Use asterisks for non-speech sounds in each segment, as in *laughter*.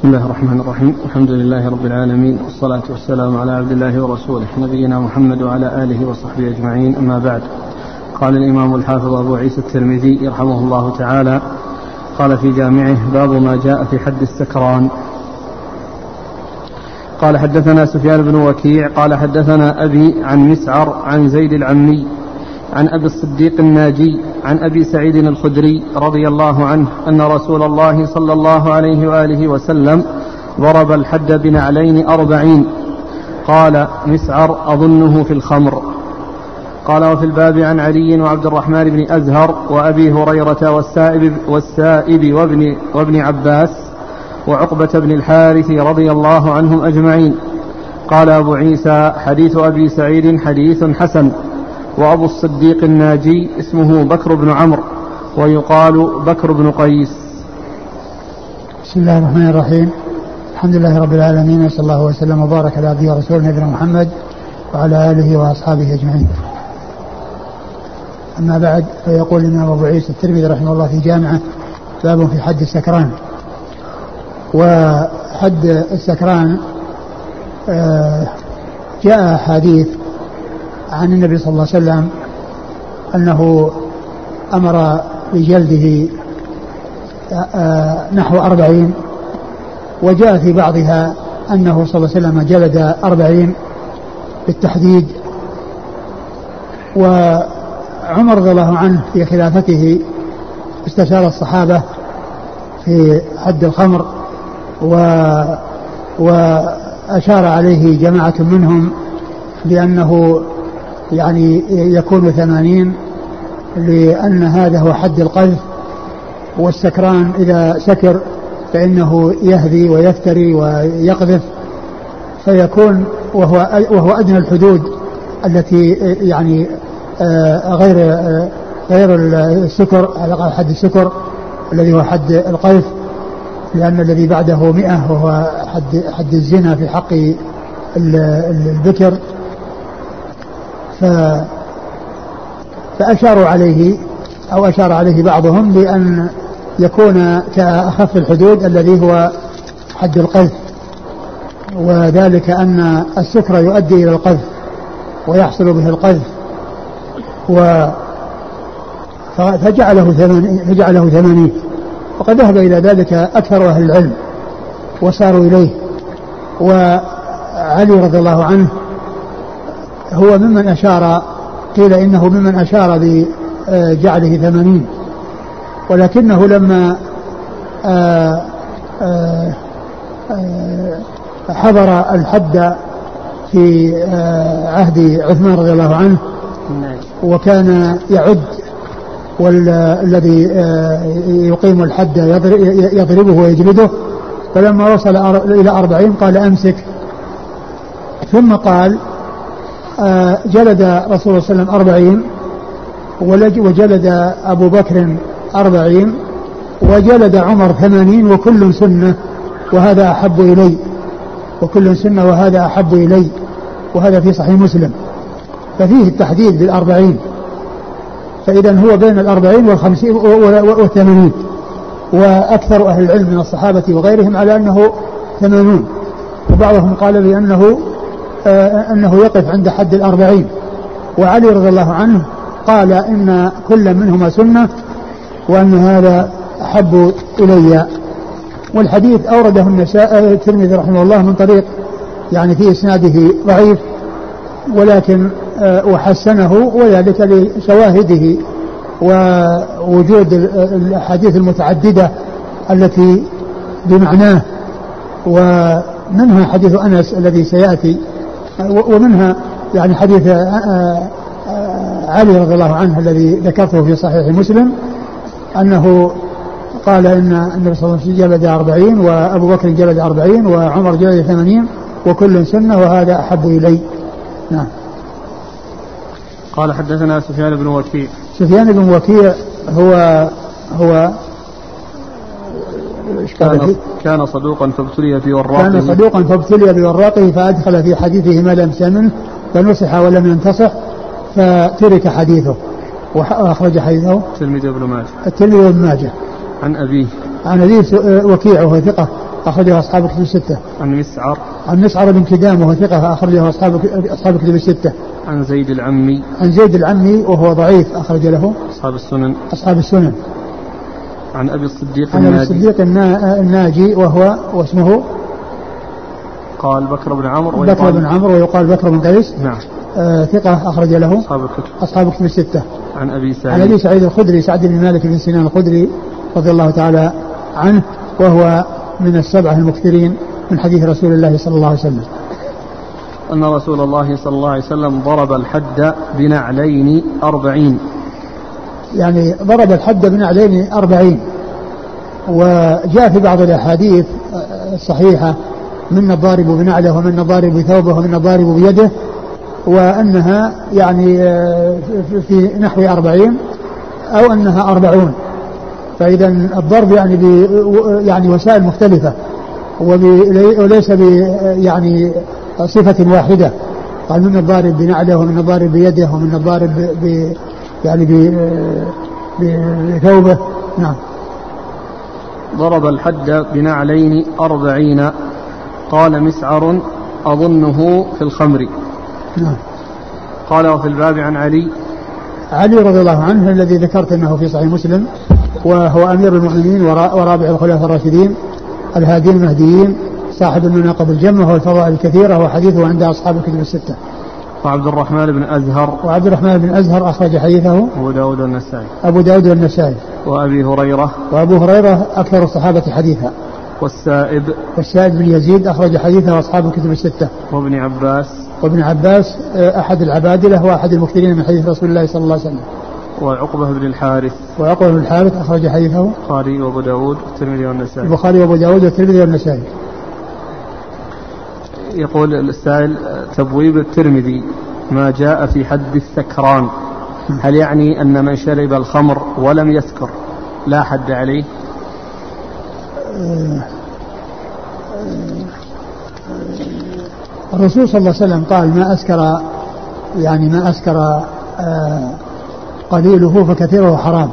بسم الله الرحمن الرحيم. الحمد لله رب العالمين والصلاة والسلام على عبد الله ورسوله نبينا محمد وعلى آله وصحبه أجمعين. أما بعد قال الإمام الحافظ أبو عيسى الترمذي يرحمه الله تعالى قال في جامعه باب ما جاء في حد السكران. قال حدثنا سفيان بن وكيع قال حدثنا أبي عن مسعر عن زيد العمي عن أبي الصديق الناجي عن أبي سعيد الخدري رضي الله عنه أن رسول الله صلى الله عليه وآله وسلم ضرب الحد بنعلين أربعين. قال مسعر أظنه في الخمر. قال وفي الباب عن علي وعبد الرحمن بن أزهر وأبي هريرة والسائب, والسائب وابن, وابن عباس وعقبة بن الحارث رضي الله عنهم أجمعين. قال أبو عيسى حديث أبي سعيد حديث حسن. وأبو الصديق الناجي اسمه بكر بن عمرو ويقال بكر بن قيس. بسم الله الرحمن الرحيم. الحمد لله رب العالمين وصلى الله وسلم وبارك على عبده ورسوله نبينا محمد وعلى آله وأصحابه أجمعين. أما بعد فيقول الإمام أبو عيسى الترمذي رحمه الله في جامعة باب في حد السكران. وحد السكران آه، جاء أحاديث عن النبي صلى الله عليه وسلم أنه أمر بجلده آه، نحو أربعين وجاء في بعضها أنه صلى الله عليه وسلم جلد أربعين بالتحديد. وعمر رضي الله عنه في خلافته استشار الصحابة في حد الخمر و وأشار عليه جماعة منهم بأنه يعني يكون ثمانين لأن هذا هو حد القذف والسكران إذا سكر فإنه يهذي ويفتري ويقذف فيكون وهو وهو أدنى الحدود التي يعني آه، غير آه، غير السكر على حد السكر الذي هو حد القذف لأن الذي بعده مئة وهو حد حد الزنا في حق البكر. ف فأشاروا عليه أو أشار عليه بعضهم بأن يكون كأخف الحدود الذي هو حد القذف وذلك أن السكر يؤدي إلى القذف ويحصل به القذف و فجعله ثمانين فجعله ثمانين وقد ذهب إلى ذلك أكثر أهل العلم وساروا إليه وعلي رضي الله عنه هو ممن أشار قيل إنه ممن أشار بجعله ثمانين. ولكنه لما آه، آه، آه، حضر الحد في عهد عثمان رضي الله عنه وكان يعد والذي يقيم الحد يضربه ويجلده. فلما وصل إلى أربعين قال أمسك. ثم قال جلد رسول الله صلى الله عليه وسلم أربعين وجلد أبو بكر أربعين وجلد عمر ثمانين وكل سنة وهذا أحب إلي. وكل سنة وهذا أحب إلي. وهذا في صحيح مسلم. ففيه التحديد بالأربعين. فإذا هو بين الأربعين والخمسين والثمانين. وأكثر أهل العلم من الصحابة وغيرهم على أنه ثمانون. وبعضهم قال بأنه أنه يقف عند حد الأربعين. وعلي رضي الله عنه قال إن كل منهما سنة وأن هذا أحب إلي. والحديث أورده النساء الترمذي رحمه الله من طريق يعني في إسناده ضعيف ولكن آه، وحسنه وذلك لشواهده ووجود الأحاديث المتعددة التي بمعناه. ومنها حديث أنس الذي سيأتي ومنها يعني حديث آه، آه، علي رضي الله عنه الذي ذكرته في صحيح مسلم أنه قال إن النبي صلى الله عليه وسلم جلد أربعين وأبو بكر جلد أربعين وعمر جلد ثمانين وكل سنة وهذا أحب إلي. نعم. قال حدثنا سفيان بن وكيع. سفيان بن وكيع هو هو كان, كان صدوقا فابتلي بوراقه كان صدوقا فابتلي بوراقه فأدخل في حديثه ما لم سمن فنصح ولم ينتصح فترك حديثه. وأخرج حديثه. الترمذي بن ماجه. الترمذي بن ماجه. عن أبيه. عن أبي وكيع وهو ثقة أخرجه أصحاب كتب الستة. عن مسعر. عن مسعر بن كدام وهو ثقة أخرجه أصحاب أصحاب كتب الستة. عن زيد العمي. عن زيد العمي وهو ضعيف أخرج له. أصحاب السنن. أصحاب السنن. عن أبي الصديق عن أبي الصديق النا- الناجي وهو واسمه قال بكر بن عمرو بكر بن عمرو ويقال بكر بن قيس. نعم. آه ثقة أخرج له. أصحاب الكتب. أصحاب كتب الستة. عن أبي عن أبي سعيد سعيد الخدري سعد بن مالك بن سنان الخدري رضي الله تعالى عنه وهو من السبعة المكثرين من حديث رسول الله صلى الله عليه وسلم. أن رسول الله صلى الله عليه وسلم ضرب الحد بنعلين أربعين. يعني ضرب الحد بنعلين أربعين وجاء في بعض الأحاديث الصحيحة من الضارب بنعله ومن الضارب بثوبه ومن الضارب بيده وأنها يعني آه، في- نحو أربعين أو أنها أربعون. فإذا الضرب يعني ب يعني وسائل مختلفة وليس ب يعني صفة واحدة. قال من الضارب بنعله ومن الضارب بيده ومن الضارب ب- يعني ب بثوبه. نعم. ضرب الحد بنعلين أربعين. قال مسعر أظنه في الخمر. نعم. قال وفي الباب عن علي. علي رضي الله عنه الذي ذكرت أنه في صحيح مسلم وهو أمير المؤمنين ورا- ورابع الخلفاء الراشدين الهادين المهديين صاحب المناقب الجمة والفضائل الكثيرة وحديثه عند أصحاب الكتب الستة. وعبد الرحمن بن أزهر. وعبد الرحمن بن أزهر أخرج حديثه. أبو داود والنسائي. أبو داود والنسائي. وأبي هريرة. وأبو هريرة أكثر الصحابة حديثا. والسائب. والسائد بن يزيد أخرج حديثه اصحاب الكتب الستة. وابن عباس. وابن عباس آه، أحد العبادلة وأحد المكثرين من حديث رسول الله صلى الله عليه وسلم. وعقبة بن الحارث. ويقول بن الحارث أخرج حديثه. البخاري وأبو داود والترمذي والنسائي. البخاري وأبو داود والترمذي والنسائي. يقول السائل تبويب الترمذي ما جاء في حد السكران. هل يعني أن من شرب الخمر ولم يسكر لا حد عليه؟ الرسول صلى الله عليه وسلم قال ما أسكر يعني ما أسكر آه، قليله فكثيره حرام.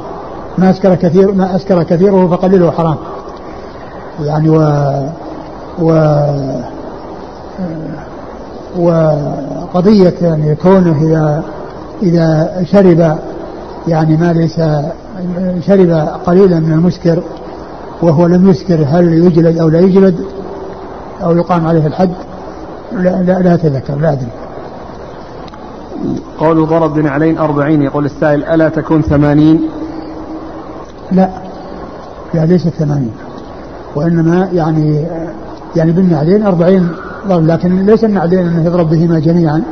ما أسكر كثير ما أسكر كثيره فقليله حرام. يعني و و وقضية يعني كونه إذا إذا شرب يعني ما ليس شرب قليلا من المسكر وهو لم يسكر هل يجلد أو لا يجلد؟ أو يقام عليه الحد؟ لا لا, لا أتذكر لا أدري. قوله ضرب بن علين أربعين يقول السائل ألا تكون ثمانين؟ لا. لا ليست ثمانين. وإنما يعني يعني بالنعلين أربعين ضرب لكن ليس النعلين أنه يضرب بهما جميعا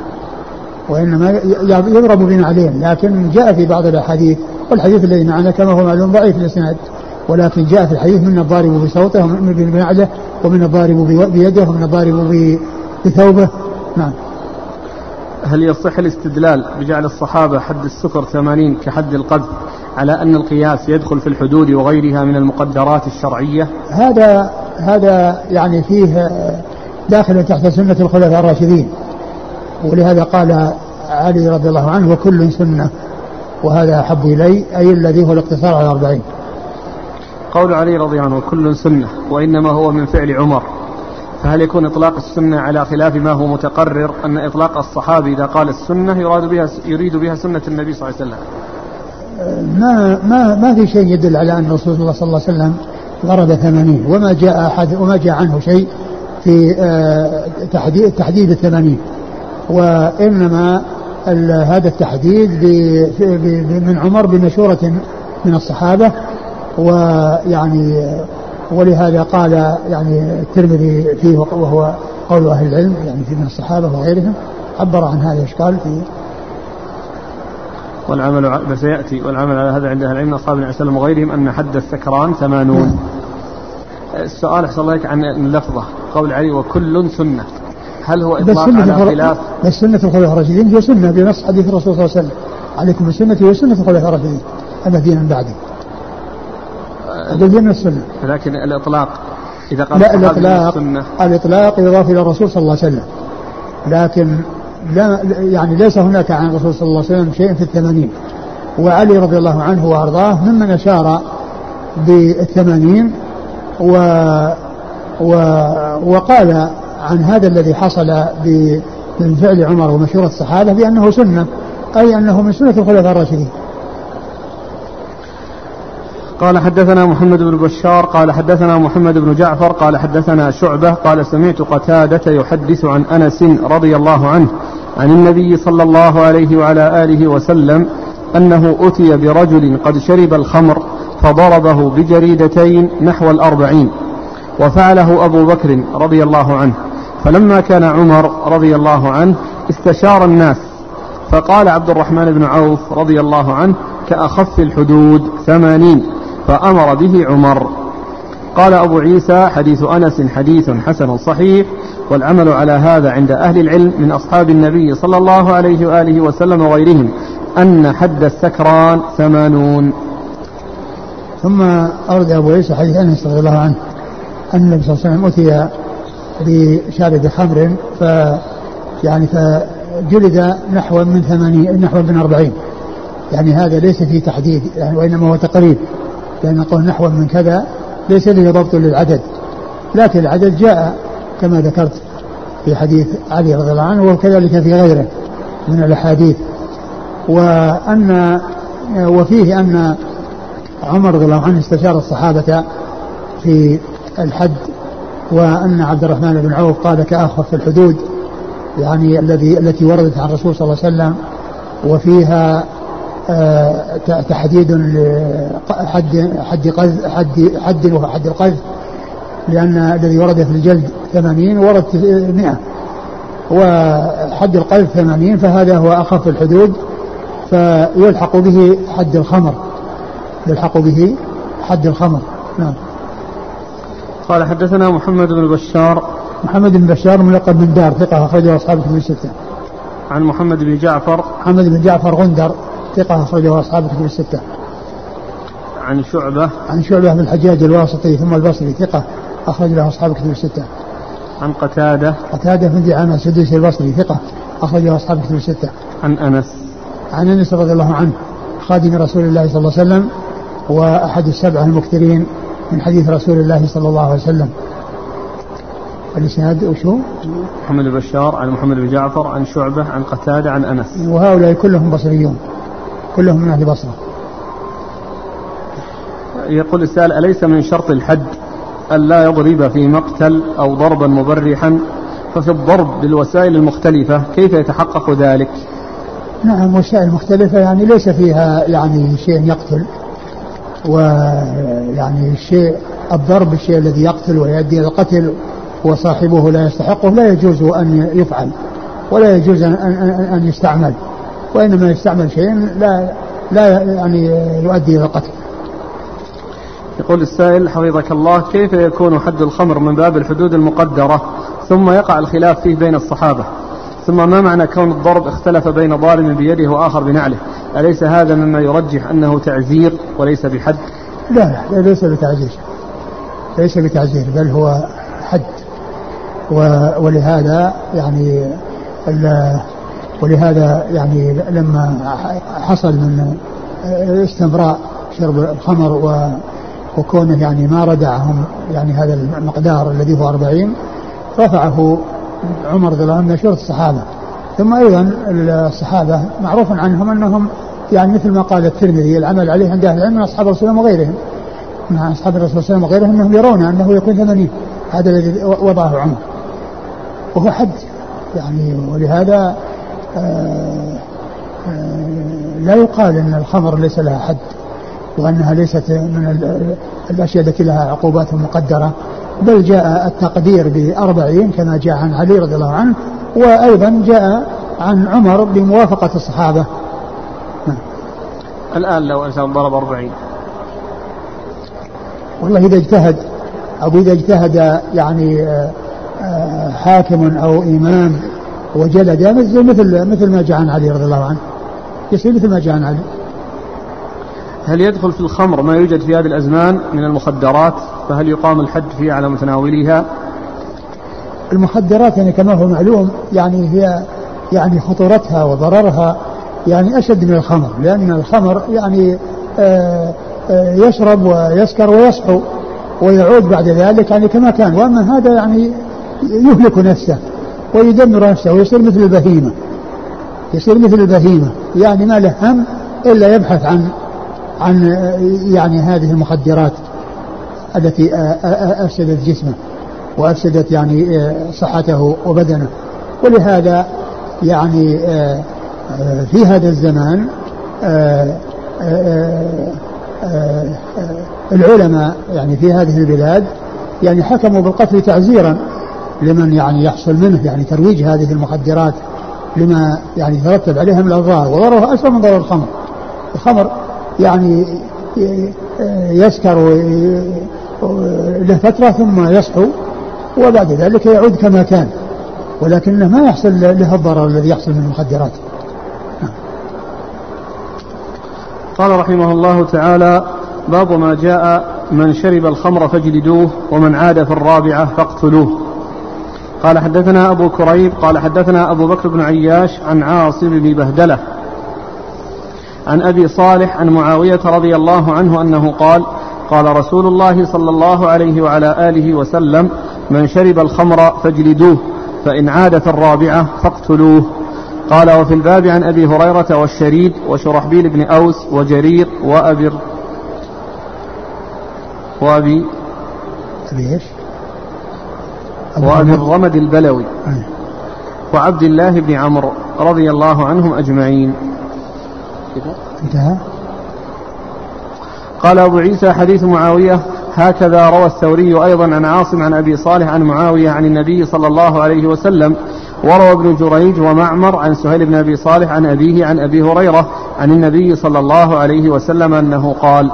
وإنما ي- يضرب بنعلين لكن جاء في بعض الأحاديث والحديث الذي معنا كما هو معلوم ضعيف الإسناد ولكن جاء في الحديث من الضارب بصوته ومن بنعله ومن الضارب بي- بيده ومن الضارب بثوبه. نعم. هل يصح الاستدلال بجعل الصحابة حد السكر ثمانين كحد القذف على أن القياس يدخل في الحدود وغيرها من المقدرات الشرعية؟ هذا هذا يعني فيه داخل تحت سنة الخلفاء الراشدين. ولهذا قال علي رضي الله عنه وكل سنة وهذا أحب إلي أي الذي هو الاقتصار على الأربعين قول علي رضي الله عنه كل سنة وإنما هو من فعل عمر. فهل يكون إطلاق السنة على خلاف ما هو متقرر؟ أن إطلاق الصحابي إذا قال السنة يراد بها يريد بها سنة النبي صلى الله عليه وسلم. ما ما ما في شيء يدل على أن رسول الله صلى الله عليه وسلم ضرب ثمانين وما جاء أحد وما جاء عنه شيء. في آه، تحديد تحديد الثمانين. وإنما هذا التحديد من عمر بمشورة من الصحابة. ويعني ولهذا قال يعني الترمذي فيه وهو قول أهل العلم يعني في من الصحابة وغيرهم عبر عن هذا الإشكال في والعمل ع- بس يأتي والعمل على هذا عند أهل العلم أصحاب النبي صلى الله عليه وسلم وغيرهم أن حد السكران ثمانون. السؤال أحسن الله عن اللفظة قول علي وكل سنة. هل هو إطلاق سنة على خلاف؟ بس سنة الخلفاء الراشدين هي سنة بنص حديث الرسول صلى الله عليه وسلم. عليكم بسنتي وسنة الخلفاء الراشدين. المهديين من بعدي هذا من السنة. لكن الإطلاق إذا قال لا الإطلاق الإطلاق يضاف إلى الرسول صلى الله عليه وسلم. لكن لا يعني ليس هناك عن الرسول صلى الله عليه وسلم شيء في الثمانين. وعلي رضي الله عنه وأرضاه ممن أشار بالثمانين و و وقال عن هذا الذي حصل من فعل عمر ومشورة الصحابة بأنه سنة أي أنه من سنة الخلفاء الراشدين. قال حدثنا محمد بن بشار قال حدثنا محمد بن جعفر قال حدثنا شعبة قال سمعت قتادة يحدث عن أنس رضي الله عنه عن النبي صلى الله عليه وعلى آله وسلم أنه أتي برجل قد شرب الخمر فضربه بجريدتين نحو الأربعين. وفعله أبو بكر رضي الله عنه. فلما كان عمر رضي الله عنه استشار الناس. فقال عبد الرحمن بن عوف رضي الله عنه كأخف الحدود ثمانين فأمر به عمر. قال أبو عيسى حديث أنس حديث حسن صحيح والعمل على هذا عند أهل العلم من أصحاب النبي صلى الله عليه وآله وسلم وغيرهم أن حد السكران ثمانون. ثم أورد أبو عيسى حديث أنس رضي الله عنه أن النبي صلى الله عليه وسلم أتي بشارب خمر ف يعني فجلد نحو من ثمانين نحو من أربعين. يعني هذا ليس في تحديد يعني وإنما هو تقريب. لأن قول نحو من كذا ليس له ضبط للعدد. لكن العدد جاء كما ذكرت في حديث علي رضي الله عنه وكذلك في غيره من الأحاديث. وأن وفيه أن عمر رضي الله عنه استشار الصحابة في الحد وأن عبد الرحمن بن عوف قال كأخف الحدود. يعني الذي التي وردت عن الرسول صلى الله عليه وسلم وفيها آه، تحديد حد حد قذف حد حد وحد القذف لأن الذي ورد في الجلد 80 ورد 100 وحد القذف 80 فهذا هو أخف الحدود فيلحق به حد الخمر. يلحق به حد الخمر نعم قال حدثنا محمد بن بشار محمد بن بشار ملقب من دار ثقة أخرجه أصحاب الكتب الستة. عن محمد بن جعفر محمد بن جعفر غندر ثقة أخرجه أصحاب الكتب الستة. عن شعبة عن شعبة بن الحجاج الواسطي ثم البصري ثقة أخرج له أصحاب الكتب الستة. عن قتادة قتادة بن دعامة السدوسي البصري ثقة أخرجه أصحاب الكتب الستة. عن أنس عن أنس رضي الله عنه خادم رسول الله صلى الله عليه وسلم وأحد السبعة المكثرين من حديث رسول الله صلى الله عليه وسلم. الإسناد وشو؟ محمد بشار عن محمد بن جعفر عن شعبة عن قتادة عن أنس. وهؤلاء كلهم بصريون. كلهم من أهل بصرة. يقول السائل أليس من شرط الحد ألا يضرب في مقتل أو ضربا مبرحا؟ ففي الضرب بالوسائل المختلفة كيف يتحقق ذلك؟ نعم وسائل مختلفة يعني ليس فيها يعني شيء يقتل. ويعني الشيء الضرب الشيء الذي يقتل ويؤدي إلى القتل وصاحبه لا يستحقه لا يجوز أن يفعل ولا يجوز ان أن يستعمل وإنما يستعمل شيء لا لا يعني يؤدي إلى القتل. يقول السائل حفظك الله كيف يكون حد الخمر من باب الحدود المقدرة ثم يقع الخلاف فيه بين الصحابة ثم ما معنى كون الضرب اختلف بين ضارب بيده وآخر بنعله؟ أليس هذا مما يرجح أنه تعزير وليس بحد؟ لا لا ليس بتعزير. ليس بتعزير بل هو حد. ولهذا يعني ولهذا يعني لما حصل من استمراء شرب الخمر وكونه يعني ما ردعهم يعني هذا المقدار الذي هو 40 رفعه عمر رضي الله عنه مشورة الصحابة. ثم أيضا الصحابة معروف عنهم أنهم يعني مثل ما قال الترمذي العمل عليه عند أهل العلم من أصحاب الرسول وغيرهم. من أصحاب الرسول صلى الله عليه وسلم وغيرهم أنهم يرون أنه يكون ثمانين هذا الذي وضعه عمر. وهو حد. يعني ولهذا آه، آه، لا يقال أن الخمر ليس لها حد. وأنها ليست من الأشياء التي لها عقوبات مقدرة. بل جاء التقدير بأربعين كما جاء عن علي رضي الله عنه وأيضا جاء عن عمر بموافقة الصحابة. الآن لو إنسان ضرب أربعين. والله إذا اجتهد أو إذا اجتهد يعني آه، آه، حاكم أو إمام وجلد مثل مثل ما جاء عن علي رضي الله عنه. يصير مثل ما جاء عن علي. هل يدخل في الخمر ما يوجد في هذه الأزمان من المخدرات؟ فهل يقام الحد فيها على متناوليها؟ المخدرات يعني كما هو معلوم يعني هي يعني خطورتها وضررها يعني أشد من الخمر لأن الخمر يعني آه، آه، يشرب ويسكر ويصحو ويعود بعد ذلك يعني كما كان وأما هذا يعني يهلك نفسه ويدمر نفسه ويصير مثل البهيمة يصير مثل البهيمة يعني ما له هم إلا يبحث عن عن يعني هذه المخدرات. التي أفسدت جسمه وأفسدت يعني صحته وبدنه. ولهذا يعني في هذا الزمان العلماء يعني في هذه البلاد يعني حكموا بالقتل تعزيرا لمن يعني يحصل منه يعني ترويج هذه المخدرات لما يعني يترتب عليها من الاضرار وضررها اشهر من ضرر الخمر. الخمر يعني يسكر له فترة ثم يصحو وبعد ذلك يعود كما كان ولكنه ما يحصل له الضرر الذي يحصل من المخدرات. قال رحمه الله تعالى باب ما جاء من شرب الخمر فاجلدوه ومن عاد في الرابعة فاقتلوه. قال حدثنا أبو كريب قال حدثنا أبو بكر بن عياش عن عاصم بن بهدلة عن أبي صالح عن معاوية رضي الله عنه أنه قال قال رسول الله صلى الله عليه وعلى آله وسلم من شرب الخمر فاجلدوه فإن عاد في الرابعة فاقتلوه. قال وفي الباب عن أبي هريرة والشريد وشرحبيل بن أوس وجرير وأبي وأبي أبي إيش؟ وأبي الرمد البلوي وعبد الله بن عمرو رضي الله عنهم أجمعين. انتهى. قال أبو عيسى حديث معاوية هكذا روى الثوري أيضا عن عاصم عن أبي صالح عن معاوية عن النبي صلى الله عليه وسلم وروى ابن جريج ومعمر عن سهيل بن أبي صالح عن أبيه عن أبي هريرة عن النبي صلى الله عليه وسلم أنه قال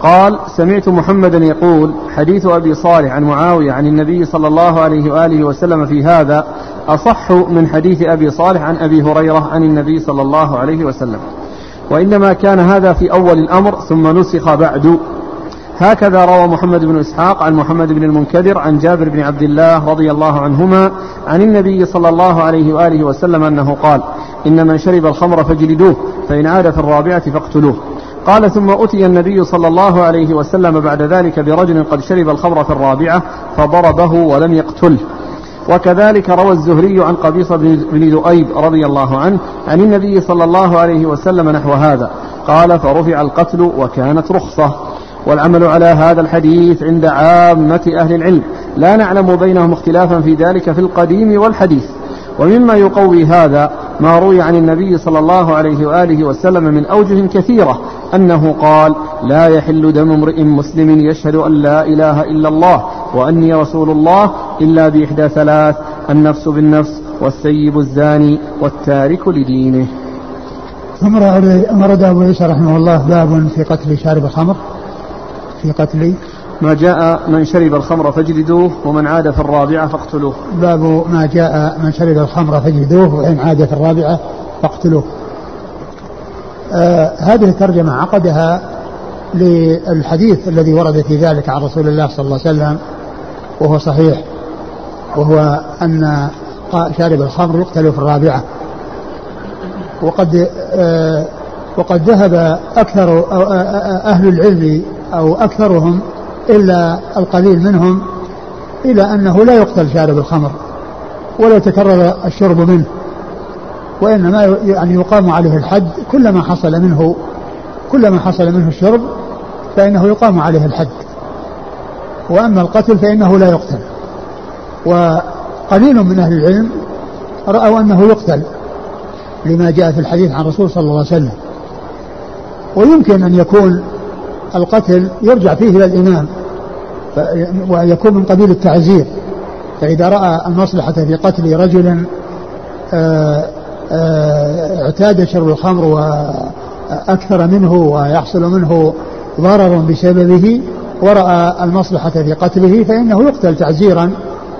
قال سمعت محمدا يقول حديث أبي صالح عن معاوية عن النبي صلى الله عليه وآله وسلم في هذا أصح من حديث أبي صالح عن أبي هريرة عن النبي صلى الله عليه وسلم. وإنما كان هذا في أول الأمر ثم نسخ بعد. هكذا روى محمد بن إسحاق عن محمد بن المنكدر عن جابر بن عبد الله رضي الله عنهما عن النبي صلى الله عليه وآله وسلم أنه قال إن من شرب الخمر فاجلدوه فإن عاد في الرابعة فاقتلوه. قال ثم أتي النبي صلى الله عليه وسلم بعد ذلك برجل قد شرب الخمر في الرابعة فضربه ولم يقتله. وكذلك روى الزهري عن قبيصة بن ذؤيب رضي الله عنه عن النبي صلى الله عليه وسلم نحو هذا. قال فرفع القتل وكانت رخصة. والعمل على هذا الحديث عند عامة أهل العلم. لا نعلم بينهم اختلافا في ذلك في القديم والحديث. ومما يقوي هذا ما روي عن النبي صلى الله عليه وآله وسلم من أوجه كثيرة أنه قال لا يحل دم امرئ مسلم يشهد أن لا إله إلا الله وأني رسول الله إلا بإحدى ثلاث النفس بالنفس والسيب الزاني والتارك لدينه. ثم أورد أبو عيسى رحمه الله باب في قتل شارب الخمر في قتل ما جاء من شرب الخمر فاجلدوه ومن عاد في الرابعة فاقتلوه. باب ما جاء من شرب الخمر فاجلدوه وإن عاد في الرابعة فاقتلوه. آه هذه الترجمة عقدها للحديث الذي ورد في ذلك عن رسول الله صلى الله عليه وسلم وهو صحيح وهو أن شارب الخمر يقتل في الرابعة. وقد آه وقد ذهب أكثر آه، آه، أهل العلم أو أكثرهم إلا القليل منهم إلى أنه لا يقتل شارب الخمر ولا يتكرر الشرب منه وإنما يعني يقام عليه الحد كلما حصل منه كلما حصل منه الشرب فإنه يقام عليه الحد وأما القتل فإنه لا يقتل. وقليل من أهل العلم رأوا أنه يقتل لما جاء في الحديث عن الرسول صلى الله عليه وسلم. ويمكن أن يكون القتل يرجع فيه إلى الإمام ويكون من قبيل التعزير. فإذا رأى المصلحة في قتل رجل آه، آه، اعتاد شرب الخمر وأكثر منه ويحصل منه ضرر بسببه ورأى المصلحة في قتله فإنه يقتل تعزيرا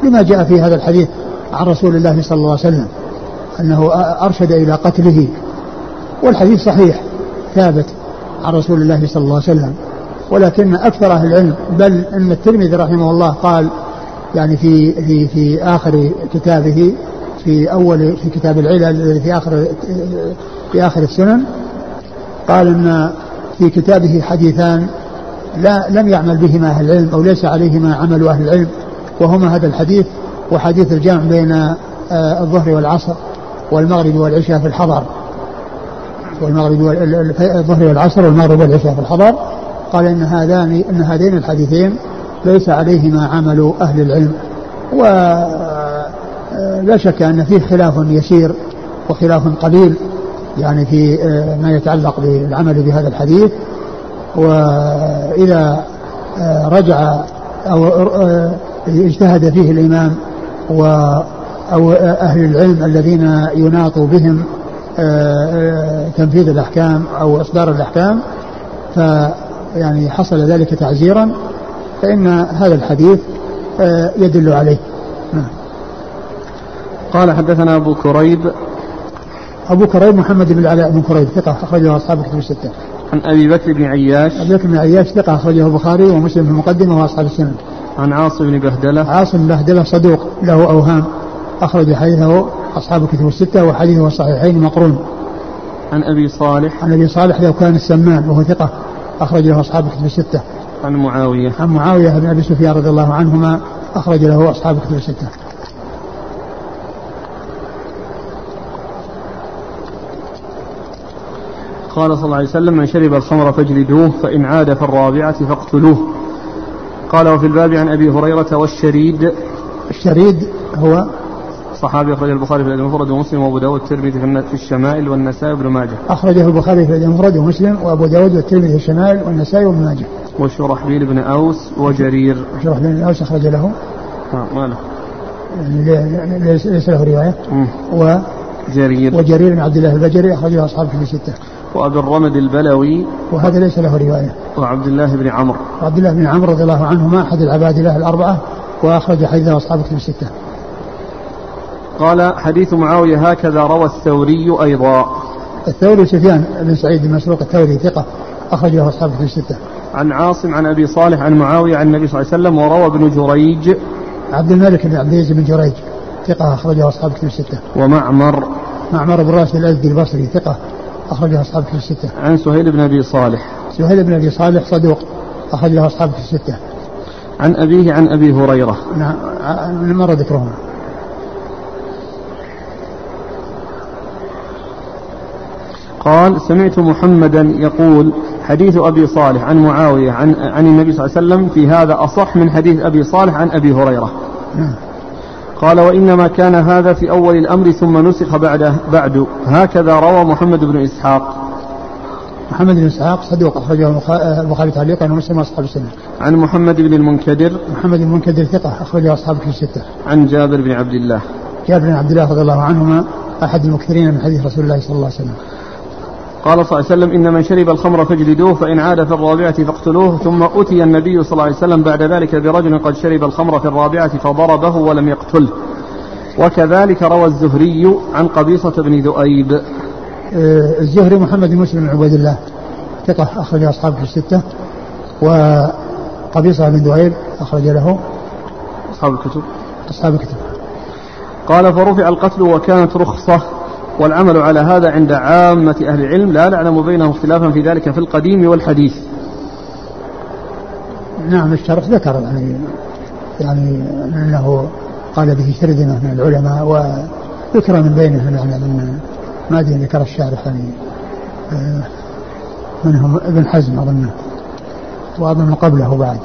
لما جاء في هذا الحديث عن رسول الله صلى الله عليه وسلم أنه أرشد إلى قتله. والحديث صحيح ثابت. عن رسول الله صلى الله عليه وسلم. ولكن أكثر أهل العلم بل أن الترمذي رحمه الله قال يعني في في في آخر كتابه في أول في كتاب العلل في آخر في آخر السنن قال أن في كتابه حديثان لا لم يعمل بهما أهل العلم أو ليس عليهما عمل أهل العلم وهما هذا الحديث وحديث الجمع بين آه، الظهر والعصر والمغرب والعشاء في الحضر. والمغرب الظهر والعصر والمغرب والعشاء في الحضر. قال إن هذان إن هذين الحديثين ليس عليهما عمل أهل العلم. ولا شك أن فيه خلاف يسير وخلاف قليل يعني في آه، ما يتعلق بالعمل بهذا الحديث. وإذا آه، رجع أو آه، اجتهد فيه الإمام و أو أهل العلم الذين يناط بهم تنفيذ الأحكام أو إصدار الأحكام ف يعني حصل ذلك تعزيرا فإن هذا الحديث آه، يدل عليه نعم. قال حدثنا أبو كريب أبو كريب محمد بن العلاء بن كريب ثقة أخرجه أصحاب الكتب الستة. عن أبي بكر بن عياش أبي بكر بن عياش ثقة أخرجه البخاري ومسلم في المقدمة وأصحاب السنن. عن عاصم بن بهدلة عاصم بن بهدلة صدوق له أوهام أخرج حديثه أصحاب الكتب الستة وحديثه الصحيحين مقرون. عن أبي صالح عن أبي صالح لو كان السمان وهو ثقة أخرج له أصحاب الكتب الستة. عن معاوية عن معاوية بن أبي سفيان رضي الله عنهما أخرج له أصحاب الكتب الستة. قال صلى الله عليه وسلم من شرب الخمر فاجلدوه فإن عاد في الرابعة فاقتلوه قال وفي الباب عن أبي هريرة والشريد الشريد هو صحابي أخرج البخاري في الأدب المفرد ومسلم وأبو داود والترمذي في الشمائل والنسائي وابن ماجه. أخرجه البخاري في الأدب المفرد ومسلم وأبو داود والترمذي في الشمائل والنسائي وابن ماجه. وشرحبيل بن أوس وجرير. شرحبيل بن أوس أخرج له. ما له. يعني ليس له رواية. و جرير. وجرير بن عبد الله البجري أخرجه أصحاب في الستة. وأبي الرمد البلوي. وهذا ليس له رواية. وعبد الله بن عمرو. وعبد الله بن عمرو رضي الله عنهما أحد العباد الله الأربعة وأخرج حديثه أصحاب في الستة. قال حديث معاوية هكذا روى الثوري أيضا الثوري سفيان بن سعيد بن مسروق الثوري ثقة أخرج له أصحاب في الستة عن عاصم عن أبي صالح عن معاوية عن النبي صلى الله عليه وسلم وروى ابن جريج عبد الملك بن عبد العزيز بن جريج ثقة أخرجه أصحاب كتب الستة. ومعمر معمر بن راشد الأزدي البصري ثقة أخرجه أصحاب كتب الستة. عن سهيل بن أبي صالح. سهيل بن أبي صالح صدوق أخرجه أصحاب كتب الستة. عن أبيه عن أبي هريرة. نعم مر ذكرهما. قال سمعت محمدا يقول حديث أبي صالح عن معاوية عن, عن النبي صلى الله عليه وسلم في هذا أصح من حديث أبي صالح عن أبي هريرة قال وإنما كان هذا في أول الأمر ثم نسخ بعده بعد هكذا روى محمد بن إسحاق محمد بن إسحاق صدوق أخرجه البخاري تعليقا ومسلم وأصحاب السنة. عن محمد بن المنكدر محمد بن المنكدر ثقة أخرجه أصحاب في الستة. عن جابر بن عبد الله. جابر بن عبد الله رضي الله عنهما أحد المكثرين من حديث رسول الله صلى الله عليه وسلم. قال صلى الله عليه وسلم إن من شرب الخمر فاجلدوه فإن عاد في الرابعة فاقتلوه ثم أتي النبي صلى الله عليه وسلم بعد ذلك برجل قد شرب الخمر في الرابعة فضربه ولم يقتله. وكذلك روى الزهري عن قبيصة بن ذؤيب. آه، الزهري محمد بن مسلم بن عبيد الله ثقة أخرج أصحابه في الستة. وقبيصة بن ذؤيب أخرج له. أصحاب الكتب. أصحاب الكتب. قال فرفع القتل وكانت رخصة. والعمل على هذا عند عامة أهل العلم لا نعلم بينهم اختلافا في ذلك في القديم والحديث. نعم الشرح ذكر يعني يعني أنه قال به شردنة من العلماء وذكر من بينهم يعني من ما أدري ذكر الشارح يعني آه، منهم ابن حزم أظنه وأظن قبله بعد.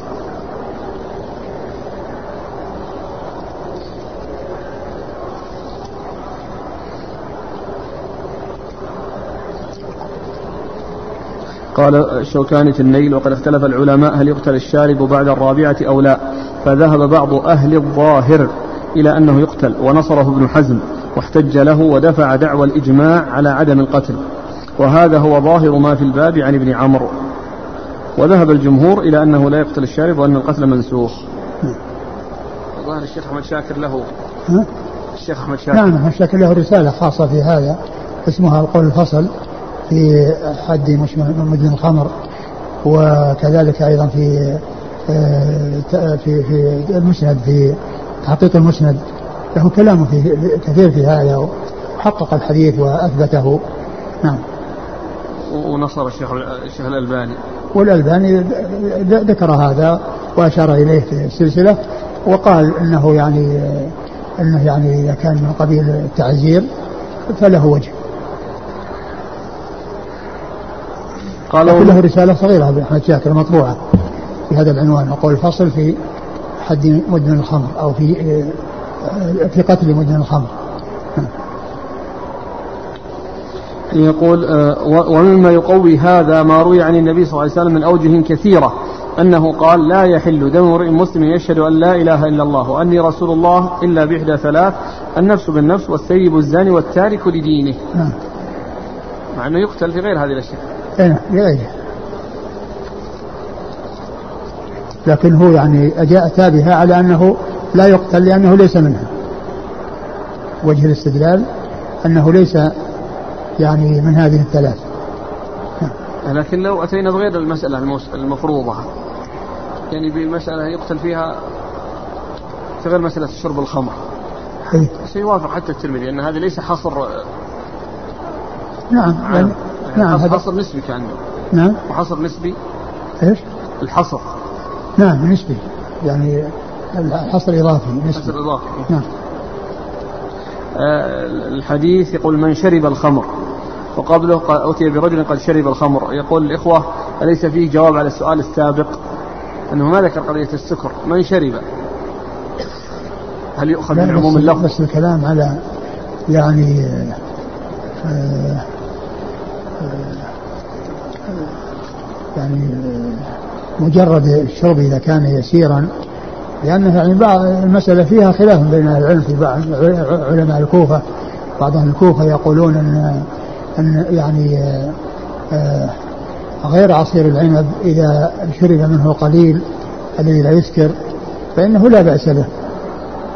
قال الشوكاني في النيل وقد اختلف العلماء هل يقتل الشارب بعد الرابعة أو لا. فذهب بعض أهل الظاهر إلى أنه يقتل ونصره ابن حزم واحتج له ودفع دعوى الإجماع على عدم القتل. وهذا هو ظاهر ما في الباب عن ابن عمرو. وذهب الجمهور إلى أنه لا يقتل الشارب وأن القتل منسوخ. ظاهر الشيخ أحمد شاكر له. الشيخ أحمد شاكر نعم أحمد شاكر له رسالة خاصة في هذا اسمها القول الفصل. في حد مدن الخمر وكذلك أيضا في آه، في في المسند في تحقيق المسند له كلام في كثير في هذا وحقق الحديث وأثبته. نعم. ونصر الشيخ الشيخ الألباني. والألباني ذكر هذا وأشار إليه في السلسلة وقال أنه يعني أنه يعني إذا كان من قبيل التعزير فله وجه. قال له رسالة صغيرة أبي أحمد شاكر مطبوعة بهذا العنوان. أقول الفصل في حد مدمن الخمر أو في في قتل مدمن الخمر. يقول آه، ومما يقوي هذا ما روي عن النبي صلى الله عليه وسلم من أوجه كثيرة أنه قال لا يحل دم امرئ مسلم يشهد أن لا إله إلا الله وأني رسول الله إلا بإحدى ثلاث النفس بالنفس والسيب الزاني والتارك لدينه. نعم. مع أنه يقتل في غير هذه الأشياء. إيه لغيره لكن هو يعني أجاء أتى بها على أنه لا يقتل لأنه ليس منها. وجه الاستدلال أنه ليس يعني من هذه الثلاث. لكن لو أتينا بغير المسألة المفروضة يعني بمسألة يقتل فيها في غير مسألة شرب الخمر. سيوافق حتى الترمذي أن هذه ليس حصر نعم يعني نعم هذا حصر نسبي كأنه نعم. وحصر نسبي؟ إيش؟ الحصر. نعم نسبي. يعني الحصر إضافي نسبي. حصر إضافي. نعم. آه الحديث يقول من شرب الخمر وقبله أتي برجل قد شرب الخمر. يقول الإخوة أليس فيه جواب على السؤال السابق؟ أنه ما ذكر قضية السكر. من شرب؟ هل يؤخذ من عموم اللفظ؟ بس الكلام على يعني آه يعني مجرد الشرب إذا كان يسيرا لأنه يعني بعض المسألة فيها خلاف بين العلم في بعض علماء الكوفة. بعض أهل الكوفة يقولون أن أن يعني آه، غير عصير العنب إذا شرب منه قليل الذي لا يسكر فإنه لا بأس به.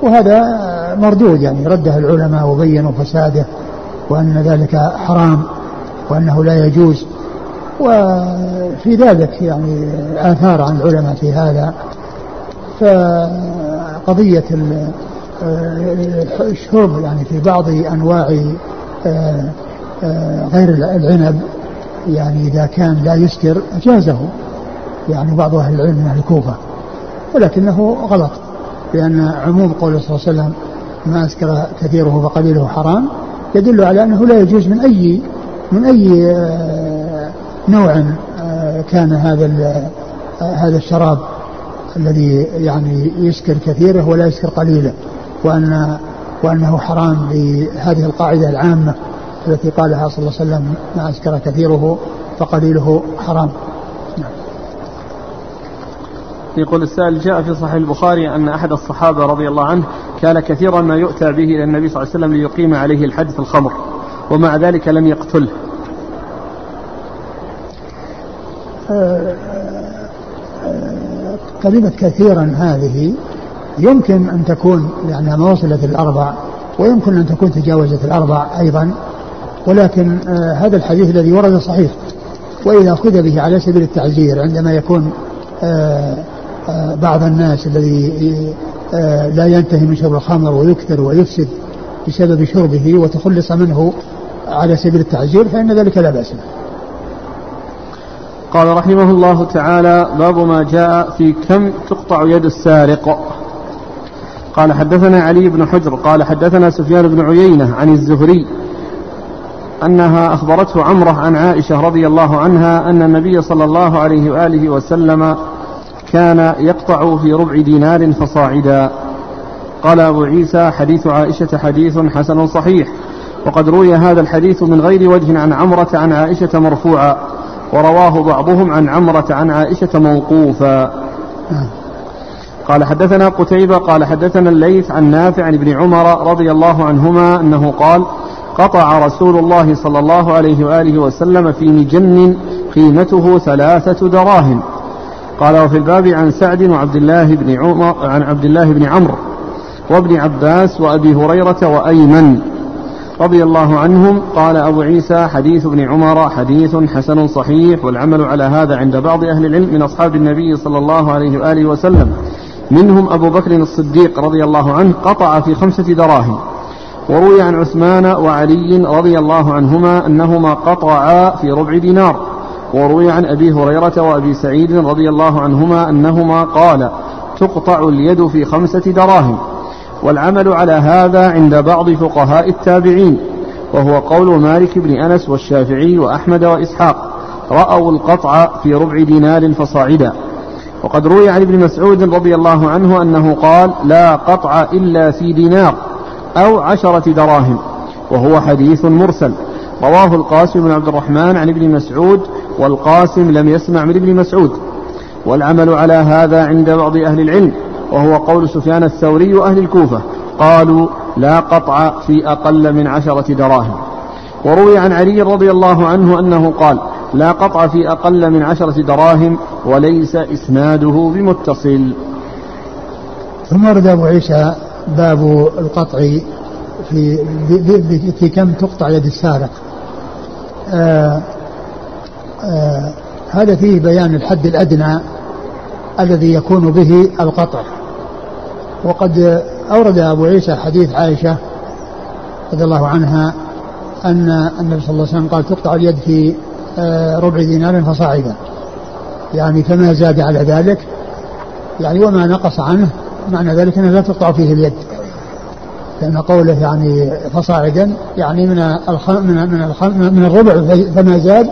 وهذا مردود يعني رده العلماء وبينوا فساده وأن ذلك حرام. وأنه لا يجوز. وفي ذلك يعني آثار عن العلماء في هذا. فقضية الشرب يعني في بعض أنواع آه، آه، غير العنب يعني إذا كان لا يسكر أجازه يعني بعض أهل العلم من الكوفة. ولكنه غلط لأن عموم قوله صلى الله عليه وسلم ما أسكر كثيره فقليله حرام يدل على أنه لا يجوز من أي من أي آه، نوع آه، كان هذا آه، هذا الشراب الذي يعني يسكر كثيره ولا يسكر قليله وأن وأنه حرام بهذه القاعدة العامة التي قالها صلى الله عليه وسلم ما أسكر كثيره فقليله حرام نعم. يقول السائل جاء في صحيح البخاري أن أحد الصحابة رضي الله عنه كان كثيرا ما يؤتى به إلى النبي صلى الله عليه وسلم ليقيم عليه الحد في الخمر ومع ذلك لم يقتله آه، آه، كلمة كثيرا هذه. يمكن أن تكون لأنها ما وصلت الأربع ويمكن أن تكون تجاوزت الأربع أيضا ولكن آه هذا الحديث الذي ورد صحيح. وإذا أخذ به على سبيل التعزير عندما يكون آه آه بعض الناس الذي آه لا ينتهي من شرب الخمر ويكثر ويفسد بسبب شربه وتخلص منه على سبيل التعزير فإن ذلك لا بأس به. قال رحمه الله تعالى باب ما جاء في كم تقطع يد السارق. قال حدثنا علي بن حجر قال حدثنا سفيان بن عيينة عن الزهري أنها أخبرته عمرة عن عائشة رضي الله عنها أن النبي صلى الله عليه وآله وسلم كان يقطع في ربع دينار فصاعدا. قال أبو عيسى حديث عائشة حديث حسن صحيح. وقد روي هذا الحديث من غير وجه عن عمرة عن عائشة مرفوعا ورواه بعضهم عن عمرة عن عائشة موقوفا. قال حدثنا قتيبة قال حدثنا الليث عن نافع عن ابن عمر رضي الله عنهما أنه قال قطع رسول الله صلى الله عليه وآله وسلم في مجن قيمته ثلاثة دراهم. قال وفي الباب عن سعد وعبد الله بن عمر عن عبد الله بن عمرو وابن عباس وأبي هريرة وأيمن. رضي الله عنهم قال أبو عيسى حديث ابن عمر حديث حسن صحيح والعمل على هذا عند بعض أهل العلم من أصحاب النبي صلى الله عليه وآله وسلم. منهم أبو بكر الصديق رضي الله عنه قطع في خمسة دراهم. وروي عن عثمان وعلي رضي الله عنهما أنهما قطعا في ربع دينار. وروي عن أبي هريرة وأبي سعيد رضي الله عنهما أنهما قال تقطع اليد في خمسة دراهم. والعمل على هذا عند بعض فقهاء التابعين وهو قول مالك بن أنس والشافعي وأحمد وإسحاق رأوا القطع في ربع دينار فصاعدا. وقد روي عن ابن مسعود رضي الله عنه أنه قال لا قطع إلا في دينار أو عشرة دراهم وهو حديث مرسل. رواه القاسم بن عبد الرحمن عن ابن مسعود والقاسم لم يسمع من ابن مسعود. والعمل على هذا عند بعض أهل العلم. وهو قول سفيان الثوري وأهل الكوفة. قالوا لا قطع في أقل من عشرة دراهم. وروي عن علي رضي الله عنه أنه قال لا قطع في أقل من عشرة دراهم وليس إسناده بمتصل. ثم ورد أبو عيسى باب القطع في في كم تقطع يد السارق. آه آه هذا فيه بيان الحد الأدنى الذي يكون به القطع. وقد أورد أبو عيسى حديث عائشة رضي الله عنها أن النبي صلى الله عليه وسلم قال تقطع اليد في آه، ربع دينار فصاعدا يعني فما زاد على ذلك يعني وما نقص عنه معنى ذلك أنه لا تقطع فيه اليد لأن قوله يعني فصاعدا يعني من. من من. من الربع فما زاد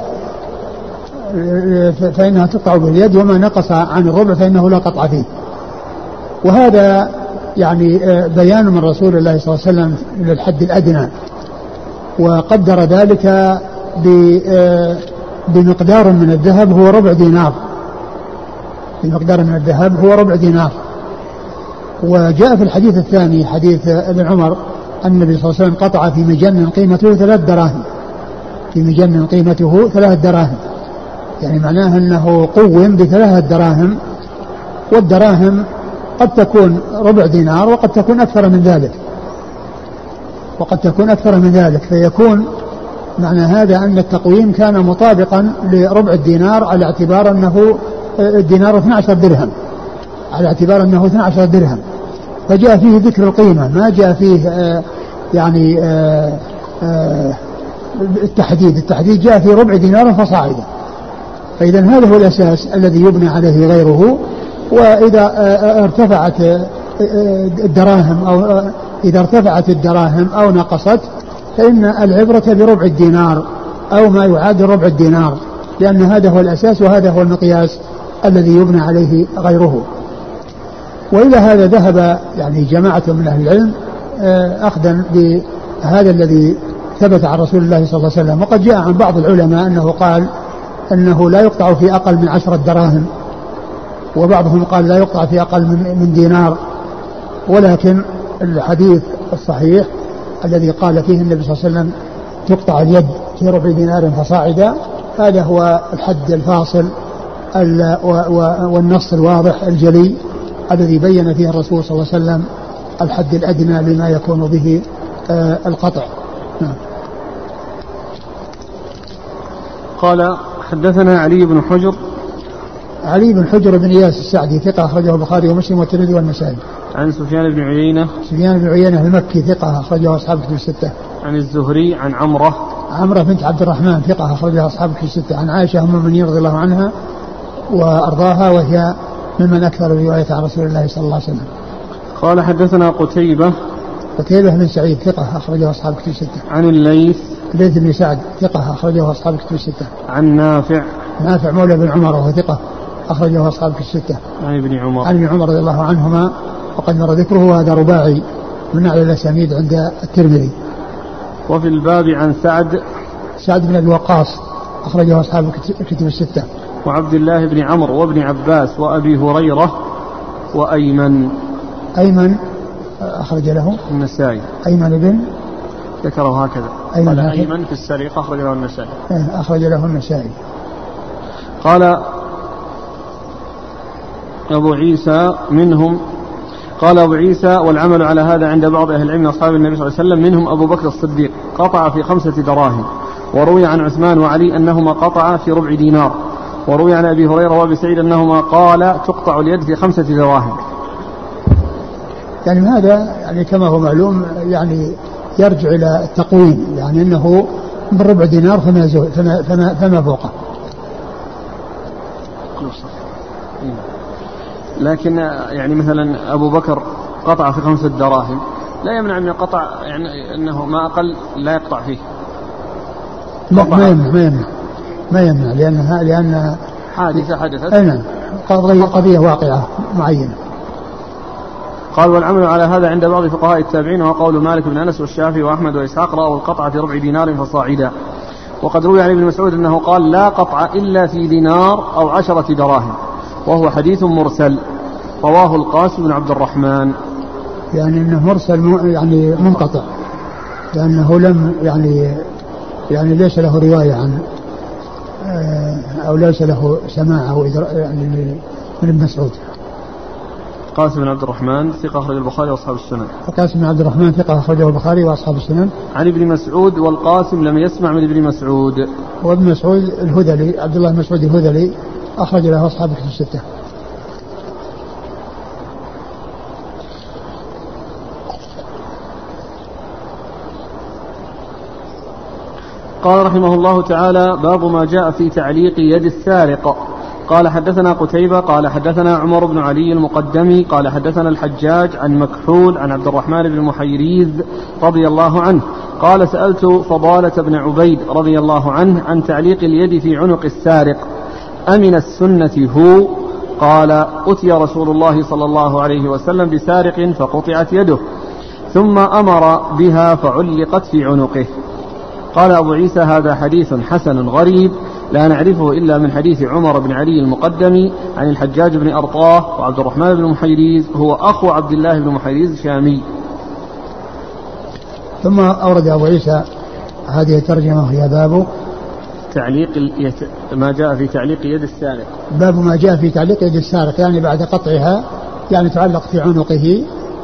فإنها تقطع باليد وما نقص عن الربع فإنه لا قطع فيه وهذا يعني آه، بيان من رسول الله صلى الله عليه وسلم للحد الأدنى. وقدر ذلك آه، بمقدار من الذهب هو ربع دينار. بمقدار من الذهب هو ربع دينار. وجاء في الحديث الثاني حديث ابن عمر أن النبي صلى الله عليه وسلم قطع في مجن قيمته ثلاث دراهم. في مجن قيمته ثلاث دراهم. يعني معناه أنه قوم بثلاثة دراهم والدراهم قد تكون ربع دينار وقد تكون أكثر من ذلك. وقد تكون أكثر من ذلك. فيكون معنى هذا أن التقويم كان مطابقا لربع الدينار على اعتبار أنه الدينار 12 درهم. على اعتبار أنه 12 درهم. فجاء فيه ذكر القيمة. ما جاء فيه آه، يعني آه، آه، التحديد. التحديد جاء في ربع دينار فصاعدا. فإذا هذا هو الأساس الذي يبنى عليه غيره. وإذا ارتفعت الدراهم أو إذا ارتفعت الدراهم أو نقصت فإن العبرة بربع الدينار أو ما يعادل ربع الدينار لأن هذا هو الأساس وهذا هو المقياس الذي يبنى عليه غيره. وإلى هذا ذهب يعني جماعة من أهل العلم آه، أخذا بهذا الذي ثبت عن رسول الله صلى الله عليه وسلم. وقد جاء عن بعض العلماء أنه قال أنه لا يقطع في أقل من عشرة دراهم. وبعضهم قال لا يقطع في أقل من دينار ولكن الحديث الصحيح الذي قال فيه النبي صلى الله عليه وسلم تقطع اليد في ربع دينار فصاعدا هذا هو الحد الفاصل والنص الواضح الجلي الذي بين فيه الرسول صلى الله عليه وسلم الحد الأدنى لما يكون به آه، القطع نعم. قال حدثنا علي بن حجر علي بن حجر بن إياس السعدي ثقة أخرجه البخاري ومسلم والترمذي والنسائي. عن سفيان بن عيينة سفيان بن عيينة المكي ثقة أخرجه أصحاب كتب الستة. عن الزهري عن عمرة عمرة بنت عبد الرحمن ثقة اخرجها أصحاب كتب الستة. عن عائشة أم المؤمنين رضي الله عنها وأرضاها وهي ممن أكثر الروايه عن رسول الله صلى الله عليه وسلم. قال حدثنا قتيبة قتيبة بن سعيد ثقة أخرجه أصحاب كتب الستة. عن الليث الليث بن سعد ثقة أخرجه أصحاب كتب الستة. عن نافع نافع مولى بن عمر وهو ثقة أخرجه أصحاب الستة. عن ابن عمر. عن ابن عمر رضي الله عنهما وقد مر ذكره وهذا رباعي من أعلى الأسانيد عند الترمذي. وفي الباب عن سعد سعد بن أبي وقاص أخرجه أصحاب الكتب الستة. وعبد الله بن عمرو وابن عباس وأبي هريرة وأيمن. أيمن أخرج له النسائي. أيمن بن ذكره هكذا. أيمن أيمن في السرقة أخرج له النسائي. أخرج له النسائي. قال أبو عيسى منهم. قال أبو عيسى والعمل على هذا عند بعض أهل العلم أصحاب النبي صلى الله عليه وسلم منهم أبو بكر الصديق. قطع في خمسة دراهم. وروي عن عثمان وعلي أنهما قطعا في ربع دينار. وروي عن أبي هريرة وأبي سعيد أنهما قال تقطع اليد في خمسة دراهم. يعني هذا يعني كما هو معلوم يعني يرجع إلى التقويم. يعني أنه من ربع دينار فما, فما, فما, فما فوقه. لكن يعني مثلا أبو بكر قطع في خمسة دراهم لا يمنع من القطع يعني أنه ما أقل لا يقطع فيه. لا ما يمنع ما يمنع ما يمنع لأنها لأن حادثة حدثت أي نعم قضية, واقعة معينة. قال والعمل على هذا عند بعض فقهاء التابعين وهو قول مالك بن أنس والشافعي وأحمد وإسحاق رأوا القطع في ربع دينار فصاعدا. وقد روي عن ابن مسعود أنه قال لا قطع إلا في دينار أو عشرة دراهم. وهو حديث مرسل رواه القاسم بن عبد الرحمن يعني إنه مرسل يعني منقطع لأنه لم يعني يعني ليس له رواية عن آه، أو ليس له سماع أو يعني من ابن مسعود قاسم بن عبد الرحمن ثقة أخرج البخاري وأصحاب السنن. قاسم بن عبد الرحمن ثقة أخرجه البخاري وأصحاب السنن. عن ابن مسعود والقاسم لم يسمع من ابن مسعود. وابن مسعود الهذلي عبد الله بن مسعود الهذلي أخرج له أصحاب الكتب الستة. قال رحمه الله تعالى باب ما جاء في تعليق يد السارق. قال حدثنا قتيبة قال حدثنا عمر بن علي المقدمي قال حدثنا الحجاج عن مكحول عن عبد الرحمن بن محيريز رضي الله عنه. قال سألت فضالة بن عبيد رضي الله عنه عن تعليق اليد في عنق السارق. أمن السنة هو؟ قال أتي رسول الله صلى الله عليه وسلم بسارق فقطعت يده ثم أمر بها فعلقت في عنقه. قال أبو عيسى هذا حديث حسن غريب لا نعرفه إلا من حديث عمر بن علي المقدم عن الحجاج بن أرطاه وعبد الرحمن بن محيريز هو أخو عبد الله بن محيريز شامي ثم أورد أبو عيسى هذه الترجمة وهي باب تعليق ما جاء في تعليق يد السارق. باب ما جاء في تعليق يد السارق يعني بعد قطعها يعني تعلق في عنقه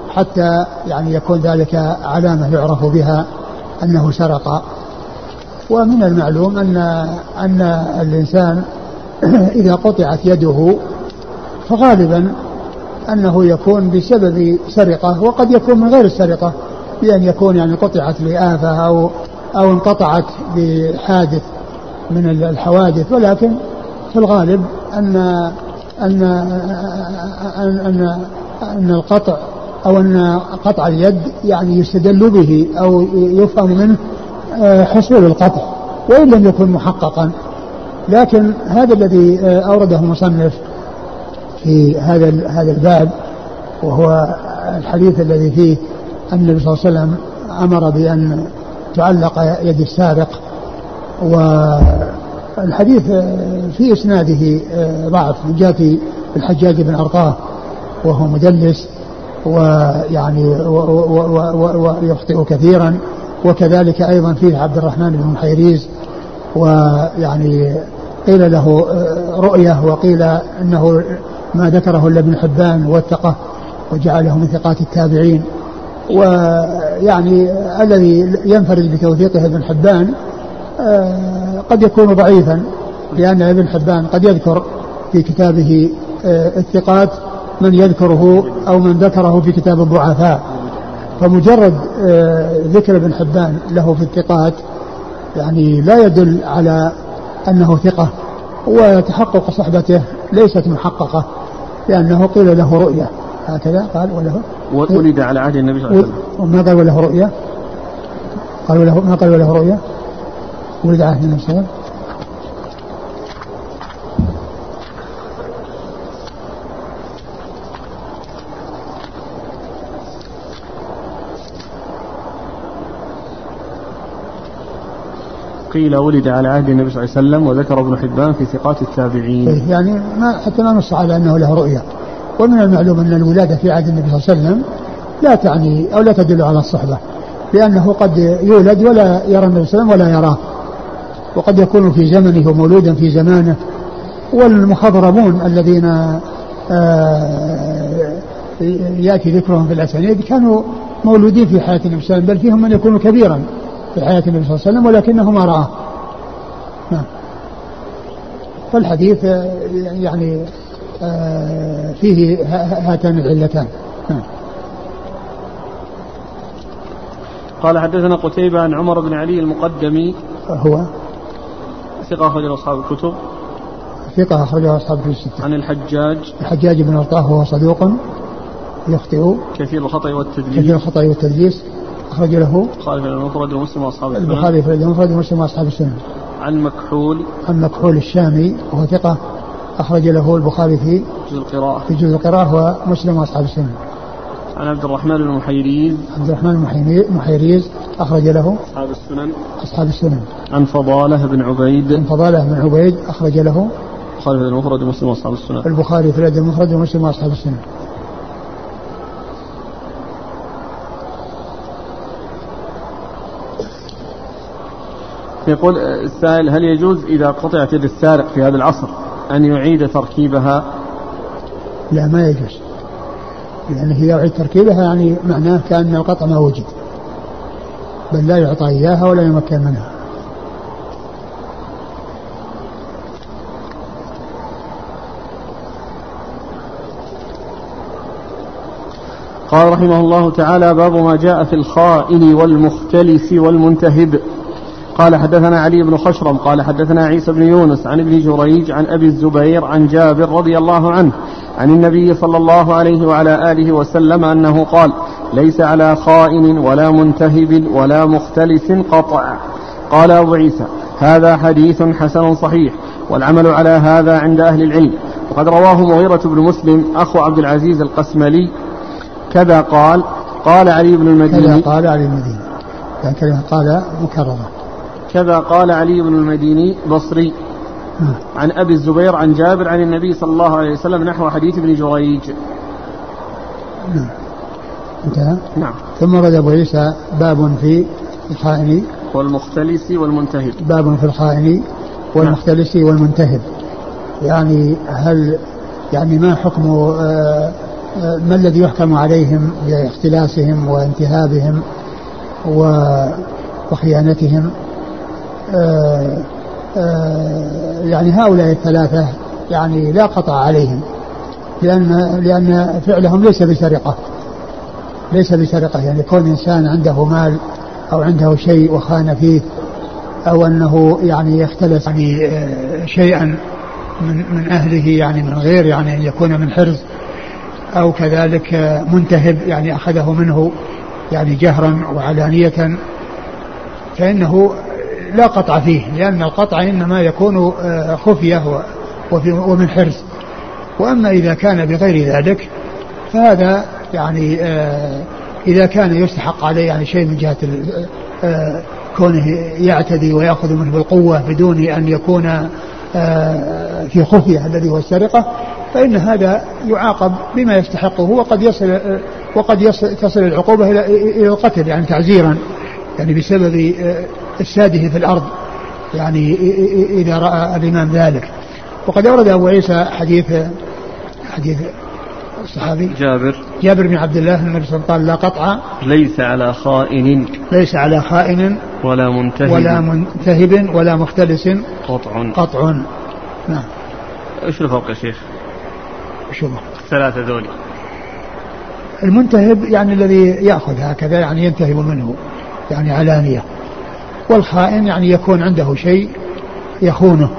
حتى يعني يكون ذلك علامة يعرف بها أنه سرق. ومن المعلوم أن أن الإنسان *clears throat* إذا قطعت يده فغالبا أنه يكون بسبب سرقة وقد يكون من غير السرقة بأن يكون يعني قطعت لآفة أو أو انقطعت بحادث. من الحوادث ولكن في الغالب أن أن أن أن, أن القطع أو أن قطع اليد يعني يستدل به أو يفهم منه آه، حصول القطع وإن لم يكن محققا. لكن هذا الذي آه، أورده المصنف في هذا هذا الباب وهو الحديث الذي فيه أن النبي صلى الله عليه وسلم أمر بأن تعلق يد السارق والحديث آه، في إسناده ضعف. من جهة الحجاج بن أرطاه وهو مدلس ويعني ويخطئ كثيرا. وكذلك أيضا فيه عبد الرحمن بن محيريز ويعني قيل له آه، رؤية وقيل أنه ما ذكره إلا ابن حبان وثقه وجعله من ثقات التابعين. ويعني الذي ينفرد بتوثيقه ابن حبان آه، قد يكون ضعيفا لأن ابن حبان قد يذكر في كتابه آه، الثقات من يذكره أو من ذكره في كتاب الضعفاء. فمجرد آه، ذكر ابن حبان له في الثقات يعني لا يدل على أنه ثقة وتحقق صحبته ليست محققة لأنه قيل له رؤية. هكذا قال وله ولد على عهد النبي صلى الله عليه وسلم. وما قال وله رؤية؟ قال وله ما قال وله رؤية؟ ولد عهد النبي صلى الله عليه وسلم؟ قيل ولد على عهد النبي صلى الله عليه وسلم وذكر ابن حبان في ثقات التابعين. إيه، يعني ما حتى ما نص على أنه له رؤيا ومن المعلوم أن الولادة في عهد النبي صلى الله عليه وسلم لا تعني أو لا تدل على الصحبة لأنه قد يولد ولا يرى النبي صلى الله عليه وسلم ولا يراه. وقد يكون في زمنه ومولودا في زمانه. والمخضرمون الذين آه، يأتي ذكرهم في الاسانيد كانوا مولودين في حياة النبي صلى الله عليه وسلم بل فيهم من يكون كبيرا في حياة النبي صلى الله عليه وسلم ولكنه ما رآه. نعم. فالحديث يعني آه، فيه هاتان العلتان. نعم. قال حدثنا قتيبة عن عمر بن علي المقدمي. هو؟ ثقة أخرج أصحاب الكتب. ثقة أخرجه أصحاب في الستة. عن الحجاج. الحجاج بن أرطاه وهو صدوق يخطئ. كثير الخطأ والتدليس؟ كثير الخطأ والتدليس؟ أخرج له البخاري في المفرد ومسلم وأصحاب السنن البخاري في المفرد ومسلم وأصحاب السنن عن مكحول. عن مكحول الشامي وهو ثقة أخرج له البخاري في جزء القراءة. في جزء القراءة ومسلم وأصحاب السنن عن عبد الرحمن المحيريز. عبد الرحمن المحيري- المحيريز. أخرج له أصحاب السنن. أصحاب السنن. عن فضالة بن عبيد. عن فضالة بن عبيد أخرج له البخاري في المفرد ومسلم وأصحاب السنن. البخاري في الأدب المفرد ومسلم وأصحاب السنن. يقول السائل هل يجوز إذا قطعت يد السارق في هذا العصر أن يعيد تركيبها؟ لا ما يجوز. لأنه إذا أعيد تركيبها يعني معناه كأن القطع ما وجد. بل لا يعطى إياها ولا يمكن منها. قال رحمه الله تعالى باب ما جاء في الخائن والمختلس والمنتهب. قال حدثنا علي بن خشرم قال حدثنا عيسى بن يونس عن ابن جريج عن أبي الزبير عن جابر رضي الله عنه عن النبي صلى الله عليه وعلى آله وسلم أنه قال ليس على خائن ولا منتهب ولا مختلس قطع. قال أبو عيسى هذا حديث حسن صحيح والعمل على هذا عند أهل العلم. وقد رواه مغيرة بن مسلم أخو عبد العزيز القسملي. كذا قال قال علي بن كذا المديني قال علي المديني. يعني كلمة قال مكررة كذا قال علي بن المديني بصري. عن أبي الزبير عن جابر عن النبي صلى الله عليه وسلم نحو حديث ابن جريج. نعم انتهى؟ نعم. ثم ورد أبو عيسى باب في الخائن. والمختلس والمنتهب. باب في الخائن والمختلس والمنتهب. يعني هل يعني ما حكم آه، آه، ما الذي يحكم عليهم باختلاسهم وانتهابهم و- وخيانتهم؟ آه، يعني هؤلاء الثلاثة يعني لا قطع عليهم لأن لأن فعلهم ليس بسرقة ليس بسرقة يعني كون إنسان عنده مال أو عنده شيء وخان فيه أو أنه يعني يختلس يعني آه، شيئا من من أهله يعني من غير يعني أن يكون من حرز أو كذلك آه، منتهب يعني أخذه منه يعني جهرا وعلانية فإنه لا قطع فيه لأن القطع إنما يكون آه، خفية ومن حرز وأما إذا كان بغير ذلك فهذا يعني آه، إذا كان يستحق عليه يعني شيء من جهة آه، كونه يعتدي ويأخذ منه بالقوة بدون أن يكون آه، في خفية الذي هو السرقة فإن هذا يعاقب بما يستحقه وقد يصل وقد يصل تصل العقوبة إلى القتل يعني تعزيرا يعني بسبب إفساده في الأرض يعني إذا رأى الإمام ذلك. وقد أورد أبو عيسى حديث حديث الصحابي. جابر. جابر بن عبد الله النبي صلى الله عليه وسلم قال لا قطع. ليس على خائن. ليس على خائن. ولا منتهب. ولا منتهب ولا مختلس. قطع. قطع. نعم. إيش الفرق يا شيخ؟ شوف. الثلاثة ذولي. المنتهب يعني الذي يأخذ هكذا يعني ينتهب منه يعني علانية. والخائن يعني يكون عنده شيء يخونه.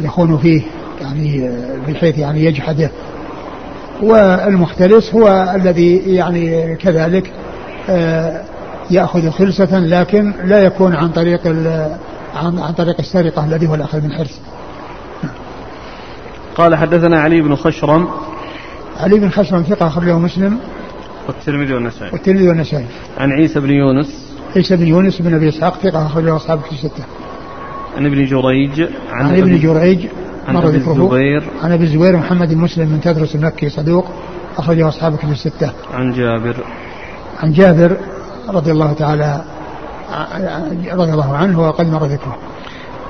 يخون فيه يعني آه، بحيث يعني يجحده. والمختلس هو الذي يعني كذلك آه، يأخذ خلسة لكن لا يكون عن طريق ال- عن, عن طريق السرقة الذي هو الأخذ من حرص. قال حدثنا علي بن خشرم. علي بن خشرم ثقة أخرجه مسلم. والترمذي والنسائي. والترمذي والنسائي. عن عيسى بن يونس. عيسى بن يونس بن أبي إسحاق ثقة أخرجه أصحاب في الستة. عن ابن جريج. عن, عن ابن أبي- جريج. مر أبي ذكره. الزبير عن أبي الزبير محمد بن مسلم من تدرس المكي صدوق أخرجه أصحاب في الستة. عن جابر عن جابر رضي الله تعالى رضي الله عنه وقد مر ذكره.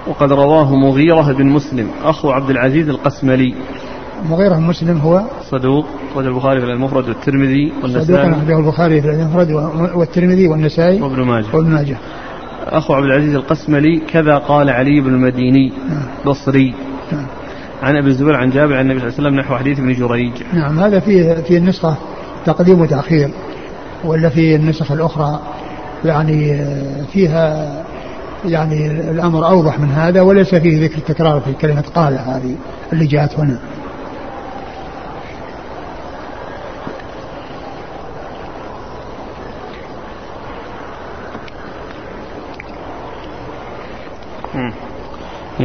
وقد رواه مغيرة بن مسلم أخو عبد العزيز القسملي مغيرة بن مسلم هو صدوق أخرج البخاري في المفرد والترمذي صدوق والنسائي أخرجه البخاري في المفرد والترمذي والنسائي وابن ماجه وابن ماجه. أخو عبد العزيز القسملي كذا قال علي بن المديني بصري نعم. عن أبي الزبير عن جابر عن النبي صلى الله عليه وسلم نحو حديث ابن جريج نعم هذا في في النسخة تقديم وتأخير ولا في النسخ الأخرى يعني فيها يعني الأمر أوضح من هذا وليس فيه ذكر تكرار في كلمة قال هذه اللي جاءت هنا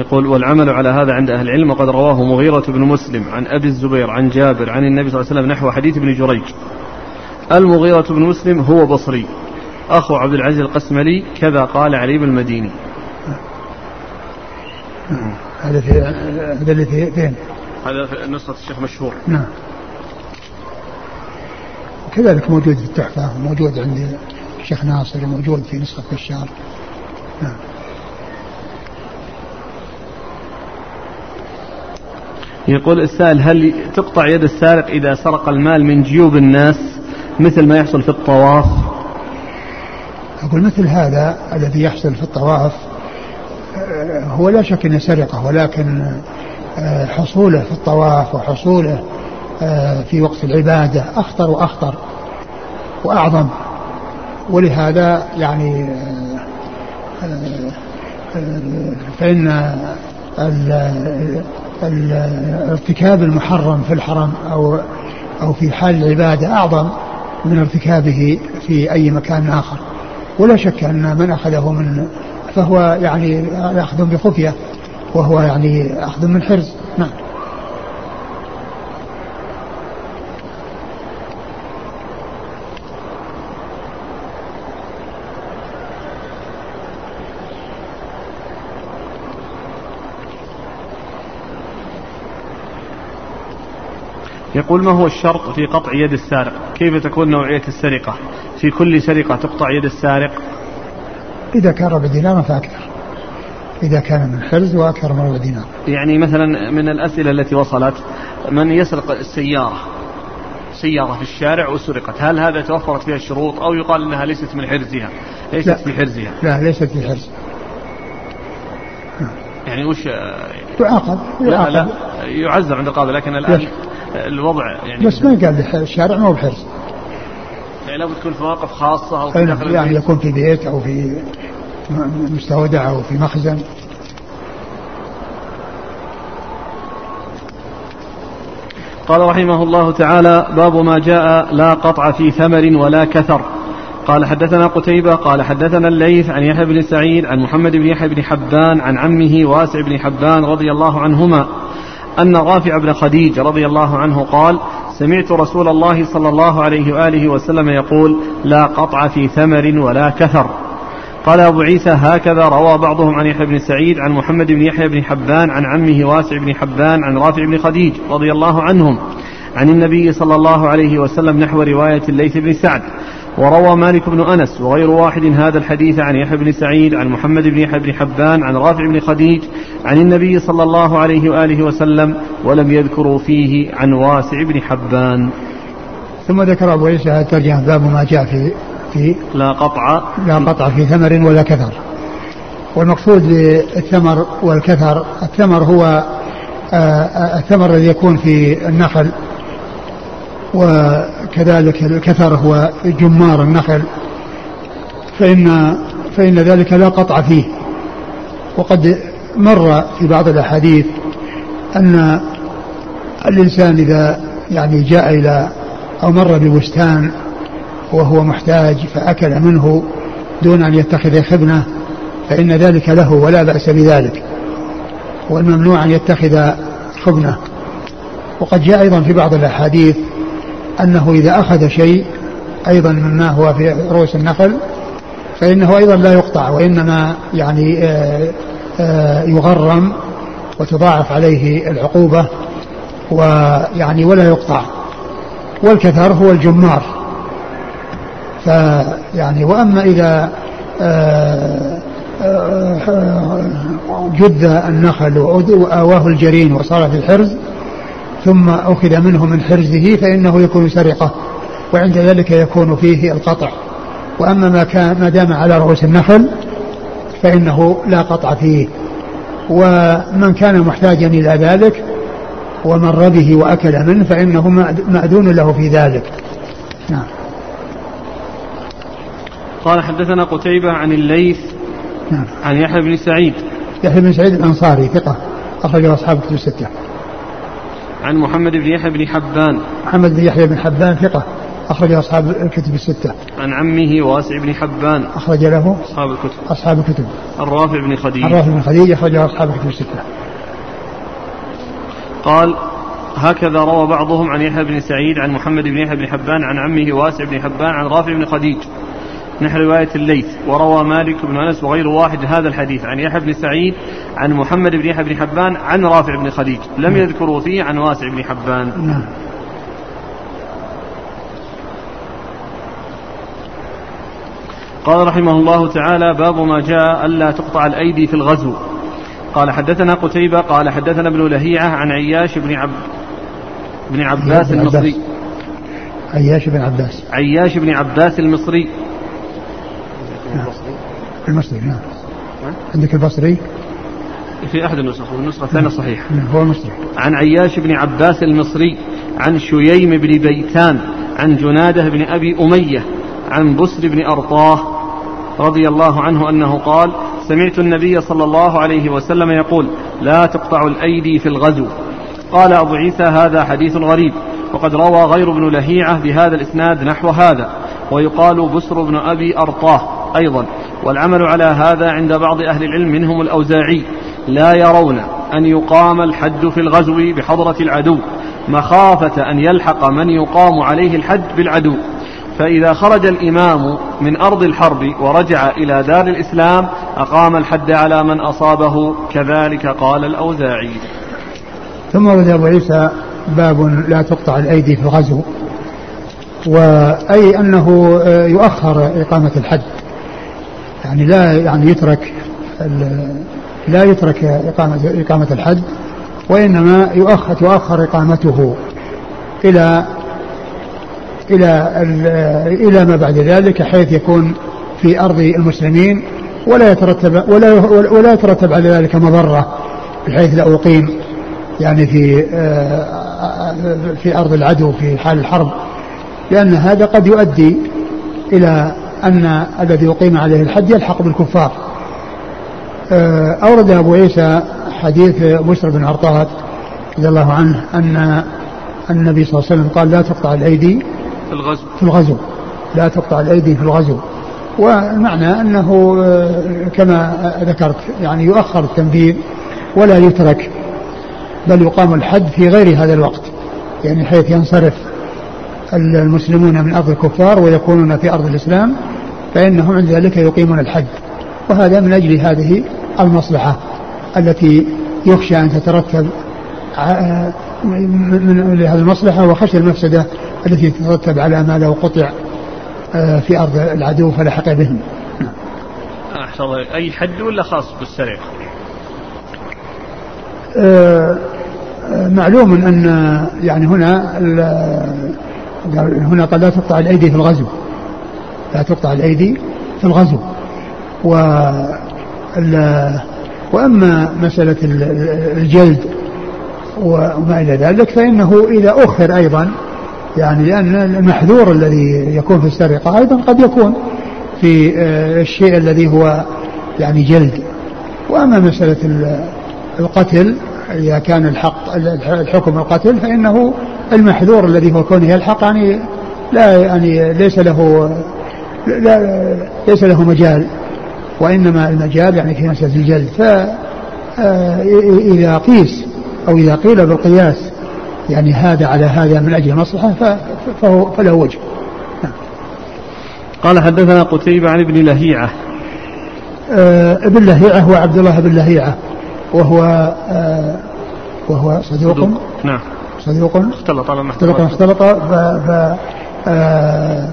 يقول والعمل على هذا عند أهل العلم وقد رواه مغيرة بن مسلم عن أبي الزبير عن جابر عن النبي صلى الله عليه وسلم نحو حديث ابن جريج. المغيرة بن مسلم هو بصري. أخو عبد العزيز القسملي كذا قال علي بن المديني. هذا في هذا اللي في فين؟ هذا في نسخة الشيخ مشهور. نعم. كذلك موجود في التحفة موجود عند الشيخ ناصر موجود في نسخة بشار نعم. يقول السائل هل تقطع يد السارق إذا سرق المال من جيوب الناس مثل ما يحصل في الطواف؟ أقول مثل هذا الذي يحصل في الطواف آه، هو لا شك أنه سرقة ولكن آه، حصوله في الطواف وحصوله آه، في وقت العبادة أخطر وأخطر وأعظم. ولهذا يعني فإن ارتكاب المحرم في الحرم أو أو في حال العبادة أعظم من ارتكابه في أي مكان آخر. ولا شك أن من أخذه من فهو يعني أخذ بخفية وهو يعني أخذ من حرز نعم. يقول ما هو الشرط في قطع يد السارق؟ كيف تكون نوعية السرقة؟ في كل سرقة تقطع يد السارق؟ إذا كان ربع دينار فأكثر. إذا كان من حرز وأكثر من ربع دينار. يعني مثلا من الأسئلة التي وصلت من يسرق السيارة؟ سيارة في الشارع وسرقت. هل هذا توفرت فيها الشروط أو يقال أنها ليست من حرزها؟ ليست لا. في حرزها. لا ليست في حرز. يعني وش تعاقب. لا لا يعزر عند القاضي لكن الآن الوضع يعني بس ما قال الشارع ما هو بحرز يعني لابد تكون في مواقف خاصة أو في داخل يعني البيت. يكون في بيت أو في مستودع أو في مخزن. قال رحمه الله تعالى باب ما جاء لا قطع في ثمر ولا كثر. قال حدثنا قتيبة قال حدثنا الليث عن يحيى بن سعيد عن محمد بن يحيى بن حبان عن عمه واسع بن حبان رضي الله عنهما. أن رافع بن خديج رضي الله عنه قال سمعت رسول الله صلى الله عليه وآله وسلم يقول لا قطع في ثمر ولا كثر. قال أبو عيسى هكذا روى بعضهم عن يحيى بن سعيد عن محمد بن يحيى بن حبان عن عمه واسع بن حبان عن رافع بن خديج رضي الله عنهم عن النبي صلى الله عليه وسلم نحو رواية الليث بن سعد. وروى مالك بن أنس وغير واحد هذا الحديث عن يحيى بن سعيد عن محمد بن يحيى بن حبان عن رافع بن خديج عن النبي صلى الله عليه وآله وسلم ولم يذكروا فيه عن واسع بن حبان. ثم ذكر أبو عيسى الترجمة باب ما جاء في في لا قطع. لا قطع في ثمر ولا كثر. والمقصود بالثمر والكثر الثمر هو آه، الثمر الذي يكون في النخل. وكذلك الكثر هو جمار النخل فإن فإن ذلك لا قطع فيه. وقد مر في بعض الأحاديث أن الإنسان إذا يعني جاء إلى أو مر ببستان وهو محتاج فأكل منه دون أن يتخذ خبنة فإن ذلك له ولا بأس بذلك. والممنوع أن يتخذ خبنة وقد جاء أيضا في بعض الأحاديث أنه إذا أخذ شيء أيضا مما هو في رؤوس النخل فإنه أيضا لا يقطع وإنما يعني آه، آه، يغرم وتضاعف عليه العقوبة ويعني ولا يقطع. والكثر هو الجمار. فيعني وأما إذا آه، جد النخل وآواه الجرين وصار في الحرز ثم أخذ منه من حرزه فإنه يكون سرقة وعند ذلك يكون فيه القطع. وأما ما كان ما دام على رؤوس النخل فإنه لا قطع فيه. ومن كان محتاجا إلى ذلك ومر به وأكل منه فإنه مأذون له في ذلك. نعم. قال حدثنا قتيبة عن الليث نعم. عن يحيى بن سعيد. يحيى بن سعيد الأنصاري ثقة أخرجه أصحاب الكتب الستة. عن محمد بن يحيى بن حبان محمد بن يحيى بن حبان ثقة أخرج أصحاب الكتب الستة. عن عمه واسع بن حبان. أخرج له أصحاب الكتب. أصحاب الكتب. الرافع بن خديج. الرافع بن خديج أخرج أصحاب الكتب الستة. قال هكذا روى بعضهم عن يحيى بن سعيد عن محمد بن يحيى بن حبان عن عمه واسع بن حبان عن رافع بن خديج نحو رواية الليث وروى مالك بن أنس وغير واحد هذا الحديث. عن يحيى بن سعيد عن محمد بن يحيى بن حبان عن رافع بن خديج. لم نعم. يذكروا فيه عن واسع بن حبان. نعم. قال رحمه الله تعالى باب ما جاء ألا تقطع الأيدي في الغزو. قال حدثنا قتيبة قال حدثنا ابن لهيعة عن عياش بن عب بن عباس المصري. عياش بن عباس. عياش بن عباس المصري. المصري. نعم. عندك البصري؟ في أحد النسخ والنسخة الثانية نعم. صحيح نعم هو المصري. عن عياش بن عباس المصري عن شييم بن بيتان عن جنادة بن أبي أمية عن بسر بن أرطاه رضي الله عنه أنه قال سمعت النبي صلى الله عليه وسلم يقول لا تقطع الأيدي في الغزو. قال أبو عيسى هذا حديث غريب وقد روى غير ابن لهيعة بهذا الإسناد نحو هذا ويقال بسر بن أبي أرطاه. أيضا. والعمل على هذا عند بعض أهل العلم منهم الأوزاعي. لا يرون أن يقام الحد في الغزو بحضرة العدو. مخافة أن يلحق من يقام عليه الحد بالعدو. فإذا خرج الإمام من أرض الحرب ورجع إلى دار الإسلام أقام الحد على من أصابه. كذلك قال الأوزاعي. ثم ورد أبو عيسى باب لا تقطع الأيدي في الغزو. وأي أنه يؤخر إقامة الحد يعني لا يعني يترك لا يترك إقامة إقامة الحد وإنما يؤخر تؤخر إقامته إلى إلى إلى ما بعد ذلك حيث يكون في أرض المسلمين ولا يترتب ولا ولا يترتب على ذلك مضرة بحيث لا أقيم يعني في في أرض العدو في حال الحرب لأن هذا قد يؤدي إلى أن الذي أقيم عليه الحد يلحق بالكفار. أورد أبو عيسى حديث بشر بن عرطات رضي الله عنه أن النبي صلى الله عليه وسلم قال لا تقطع الأيدي في الغزو. في الغزو. لا تقطع الأيدي في الغزو. والمعنى أنه آه، كما ذكرت يعني يؤخر التنفيذ ولا يترك بل يقام الحد في غير هذا الوقت يعني حيث ينصرف المسلمون من أرض الكفار ويكونون في أرض الإسلام. فإنهم عند ذلك يقيمون الحد وهذا من أجل هذه المصلحة التي يخشى أن تترتب آه، من هذه المصلحة وخشي المفسدة التي تترتب على ما لو قطع آه، في أرض العدو فلحق بهم. أحسن أي حد ولا خاص بالسرقة آه، معلوم أن يعني هنا هنا قد لا تقطع الأيدي في الغزو. لا تقطع الأيدي في الغزو. و وأما مسألة الجلد وما إلى ذلك فإنه إذا أخر أيضا يعني لأن المحذور الذي يكون في السرقة أيضا قد يكون في آه، الشيء الذي هو يعني جلد. وأما مسألة القتل إذا كان الحق الحكم القتل فإنه المحذور الذي هو كونه يلحق يعني لا يعني ليس له لا ليس له مجال وإنما المجال يعني في مسألة الجلد فإذا قيس أو إذا قيل بالقياس يعني هذا على هذا من أجل المصلحة فهو فله وجه. نعم. قال حدثنا قتيبة عن ابن لهيعة. آه ابن لهيعة هو عبد الله بن لهيعة وهو آه وهو صدوق, صدوق. نعم. صدوق. اختلط لما اختلط اختلط ف, ف آه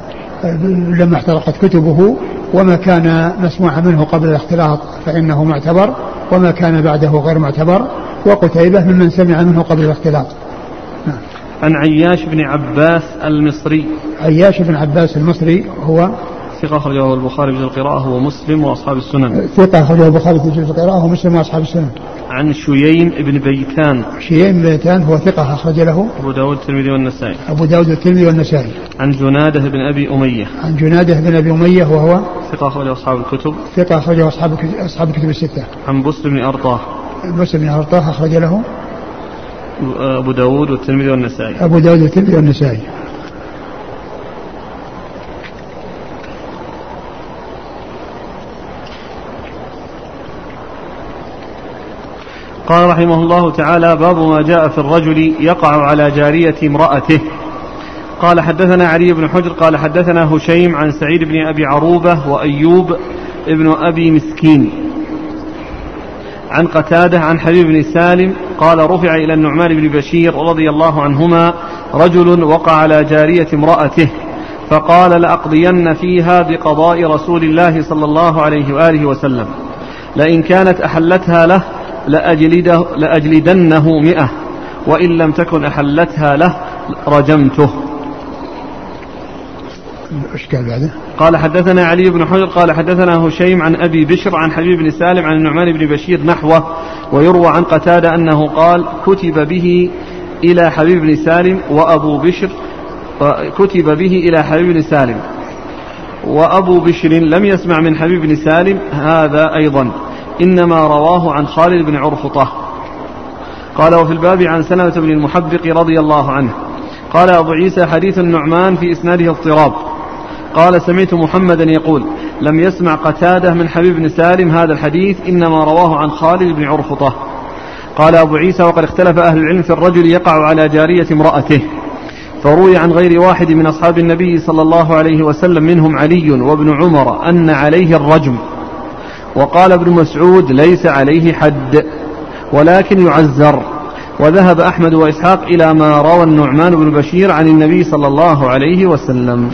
لما احترقت كتبه وما كان مسموعا منه قبل الاختلاط فإنه معتبر وما كان بعده غير معتبر وقتيبة ممن سمع منه قبل الاختلاط نعم. عن عياش بن عباس المصري عياش بن عباس المصري هو ثقة أخرجه البخاري في القراءة ومسلم وأصحاب السنن. ثقة أخرجه البخاري في القراءة ومسلم وأصحاب السنن. عن شييم بن بيتان. شييم بن بيتان هو ثقة أخرج له. أبو داود الترمذي والنسائي. أبو داود الترمذي والنسائي. عن جنادة بن أبي أمية. عن جنادة بن أبي أمية وهو ثقة أخرجه أصحاب الكتب. ثقة أخرجه أصحاب أصحاب الكتب الستة. عن بسر بن أرطاه. بسر بن أرطاه أخرج له. أبو داود والترمذي والنسائي. أبو داود والترمذي والنسائي. قال رحمه الله تعالى باب ما جاء في الرجل يقع على جارية امرأته. قال حدثنا علي بن حجر قال حدثنا هشيم عن سعيد بن أبي عروبة وأيوب ابن أبي مسكين. عن قتادة عن حبيب بن سالم قال رفع إلى النعمان بن بشير رضي الله عنهما رجل وقع على جارية امرأته فقال لأقضين فيها بقضاء رسول الله صلى الله عليه وآله وسلم لئن كانت أحلتها له لأجلده لأجلدنه مئة. وإن لم تكن أحلتها له رجمته. إشكال بعده. قال حدثنا علي بن حجر قال حدثنا هشيم عن أبي بشر عن حبيب بن سالم عن النعمان بن بشير نحوه ويروى عن قتادة أنه قال كتب به إلى حبيب بن سالم وأبو بشر كتب به إلى حبيب بن سالم. وأبو بشر لم يسمع من حبيب بن سالم هذا أيضا. إنما رواه عن خالد بن عرفطة. قال وفي الباب عن سلمة بن المحبق رضي الله عنه. قال أبو عيسى حديث النعمان في إسناده اضطراب. قال سمعت محمدا يقول لم يسمع قتادة من حبيب بن سالم هذا الحديث إنما رواه عن خالد بن عرفطة. قال أبو عيسى وقد اختلف أهل العلم في الرجل يقع على جارية امرأته. فروي عن غير واحد من أصحاب النبي صلى الله عليه وسلم منهم علي وابن عمر أن عليه الرجم. وقال ابن مسعود ليس عليه حد ولكن يعزر وذهب أحمد وإسحاق إلى ما روى النعمان بن بشير عن النبي صلى الله عليه وسلم.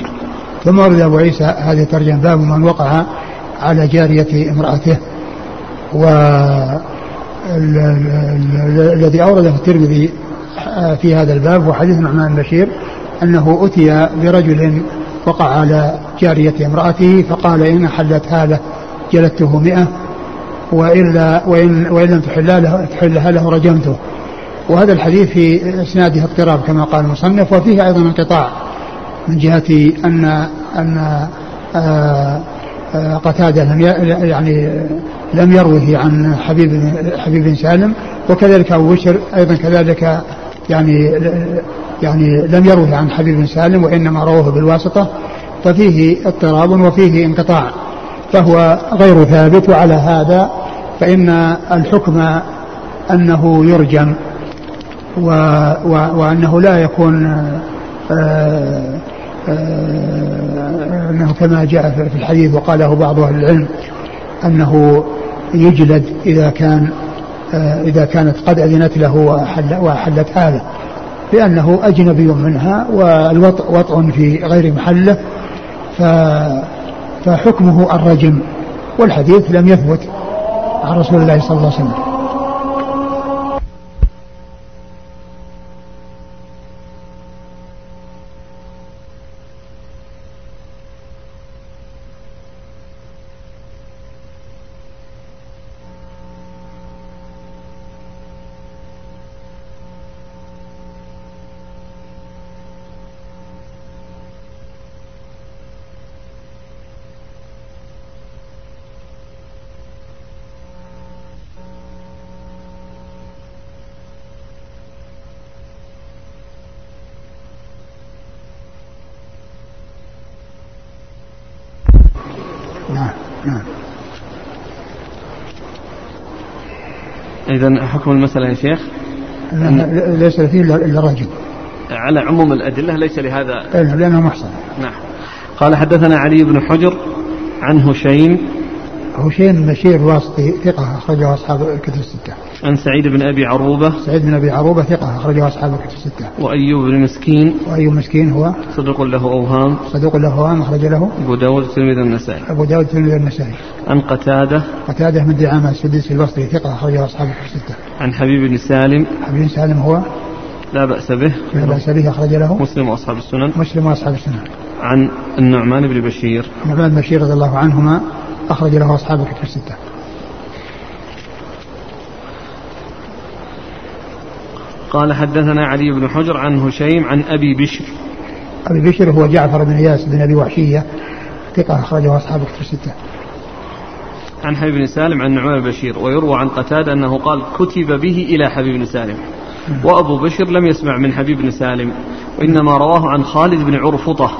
ثم ورد أبو عيسى هذه الترجمة باب من وقع على جارية امرأته و الذي أورده الترمذي في هذا الباب هو حديث النعمان بن بشير أنه أتي برجل وقع على جارية امرأته فقال إن حلتها له جلدته مئة وإلا وإن, وإن لم تحلها له, تحلها له رجمته. وهذا الحديث في إسناده اضطراب كما قال المصنف وفيه أيضا انقطاع من جهة أن أن آه، قتادة لم يعني لم يروه عن حبيب حبيب سالم. وكذلك أبو بشر أيضا كذلك يعني يعني لم يروه عن حبيب سالم وإنما رواه بالواسطة. ففيه اضطراب وفيه انقطاع. فهو غير ثابت وعلى هذا فإن الحكم أنه يرجم و و وأنه لا يكون آه، آه، أنه كما جاء في الحديث وقاله بعض أهل العلم أنه يجلد إذا كان آه، إذا كانت قد أذنت له وأحل وأحلت هذا لأنه أجنبي منها والوطء وطء في غير محله فحكمه الرجم والحديث لم يثبت عن رسول الله صلى الله عليه وسلم. إذا حكم المسألة يا شيخ؟ ليس فيه إلا رجل. على عموم الأدلة ليس لهذا. لأنه محصن. نعم. قال حدثنا علي بن حجر عن هشيم. هشيم بشير واسطي ثقة أخرجه أصحاب الكتب الستة. عن سعيد بن أبي عروبة. سعيد بن أبي عروبة ثقة أخرجه أصحاب الكتب الستة. وأيوب بن مسكين. وأيوب مسكين هو صدوق له أوهام. صدوق له أوهام أخرج له. أبو داود الترمذي النسائي. أبو داود الترمذي النسائي. عن قتادة. قتادة من دعامة السديسي البصري ثقة أخرجه أصحاب الكتب الستة. عن حبيب بن سالم. حبيب بن سالم هو لا بأس به لا بأس به أخرج له مسلم وأصحاب السنن مسلم وأصحاب السنن عن النعمان بن بشير النعمان بن بشير رضي الله عنهما أخرج له أصحاب الكتب الستة قال حدثنا علي بن حجر عن هشيم عن أبي بشر. أبي بشر هو جعفر بن إياس بن أبي وحشية ثقة أخرجه أصحاب كتب الستة. عن حبيب بن سالم عن نعمان البشير ويروى عن قتادة أنه قال كتب به إلى حبيب بن سالم. وأبو بشر لم يسمع من حبيب بن سالم وإنما رواه عن خالد بن عرفطة.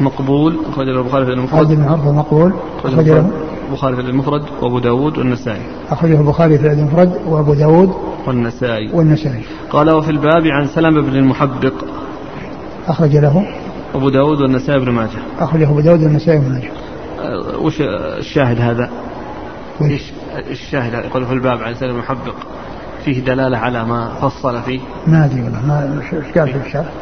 مقبول؟ أخرج له البخاري في المفرد خالد بن عرفطة مقبول. أخرج له البخاري في المفرد وأبو داود والنسائي. أخرجه البخاري في المفرد وأبو داود والنسائي. والنسائي. قال وفي الباب عن سلمة بن المحبق. أخرج له. أبو داود والنسائي بن ماجه. أخرجه أبو داود والنسائي بن ماجه. أه، وش الشاهد هذا؟ وش؟ الشاهد؟ يقول في الباب عن سلمة المحبق. فيه دلالة على ما فصل فيه. ما أدري والله ما إيش قال في الشرح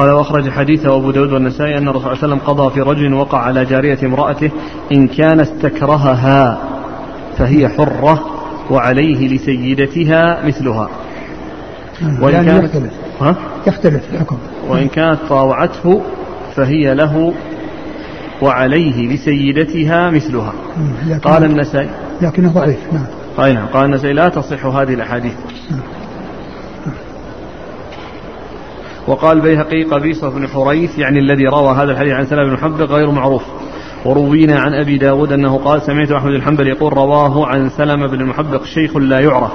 قال وأخرج حديثه أبو داود والنسائي أن الرسول صلى الله عليه وسلم قضى في رجل وقع على جارية امرأته إن كان استكرهها فهي حرة وعليه لسيدتها مثلها. وإن يعني كانت يختلف. ها؟ يختلف الحكم. وإن كانت طاوعته فهي له وعليه لسيدتها مثلها. قال النسائي. لكنه ضعيف نعم. نعم قال النسائي لا تصح هذه الأحاديث نعم. وقال البيهقي قبيصة بن حريث يعني الذي روى هذا الحديث عن سلمة بن حبق غير معروف. وروينا عن أبي داود أنه قال سمعت أحمد الحنبل يقول رواه عن سلمة بن المحبق شيخ لا يعرف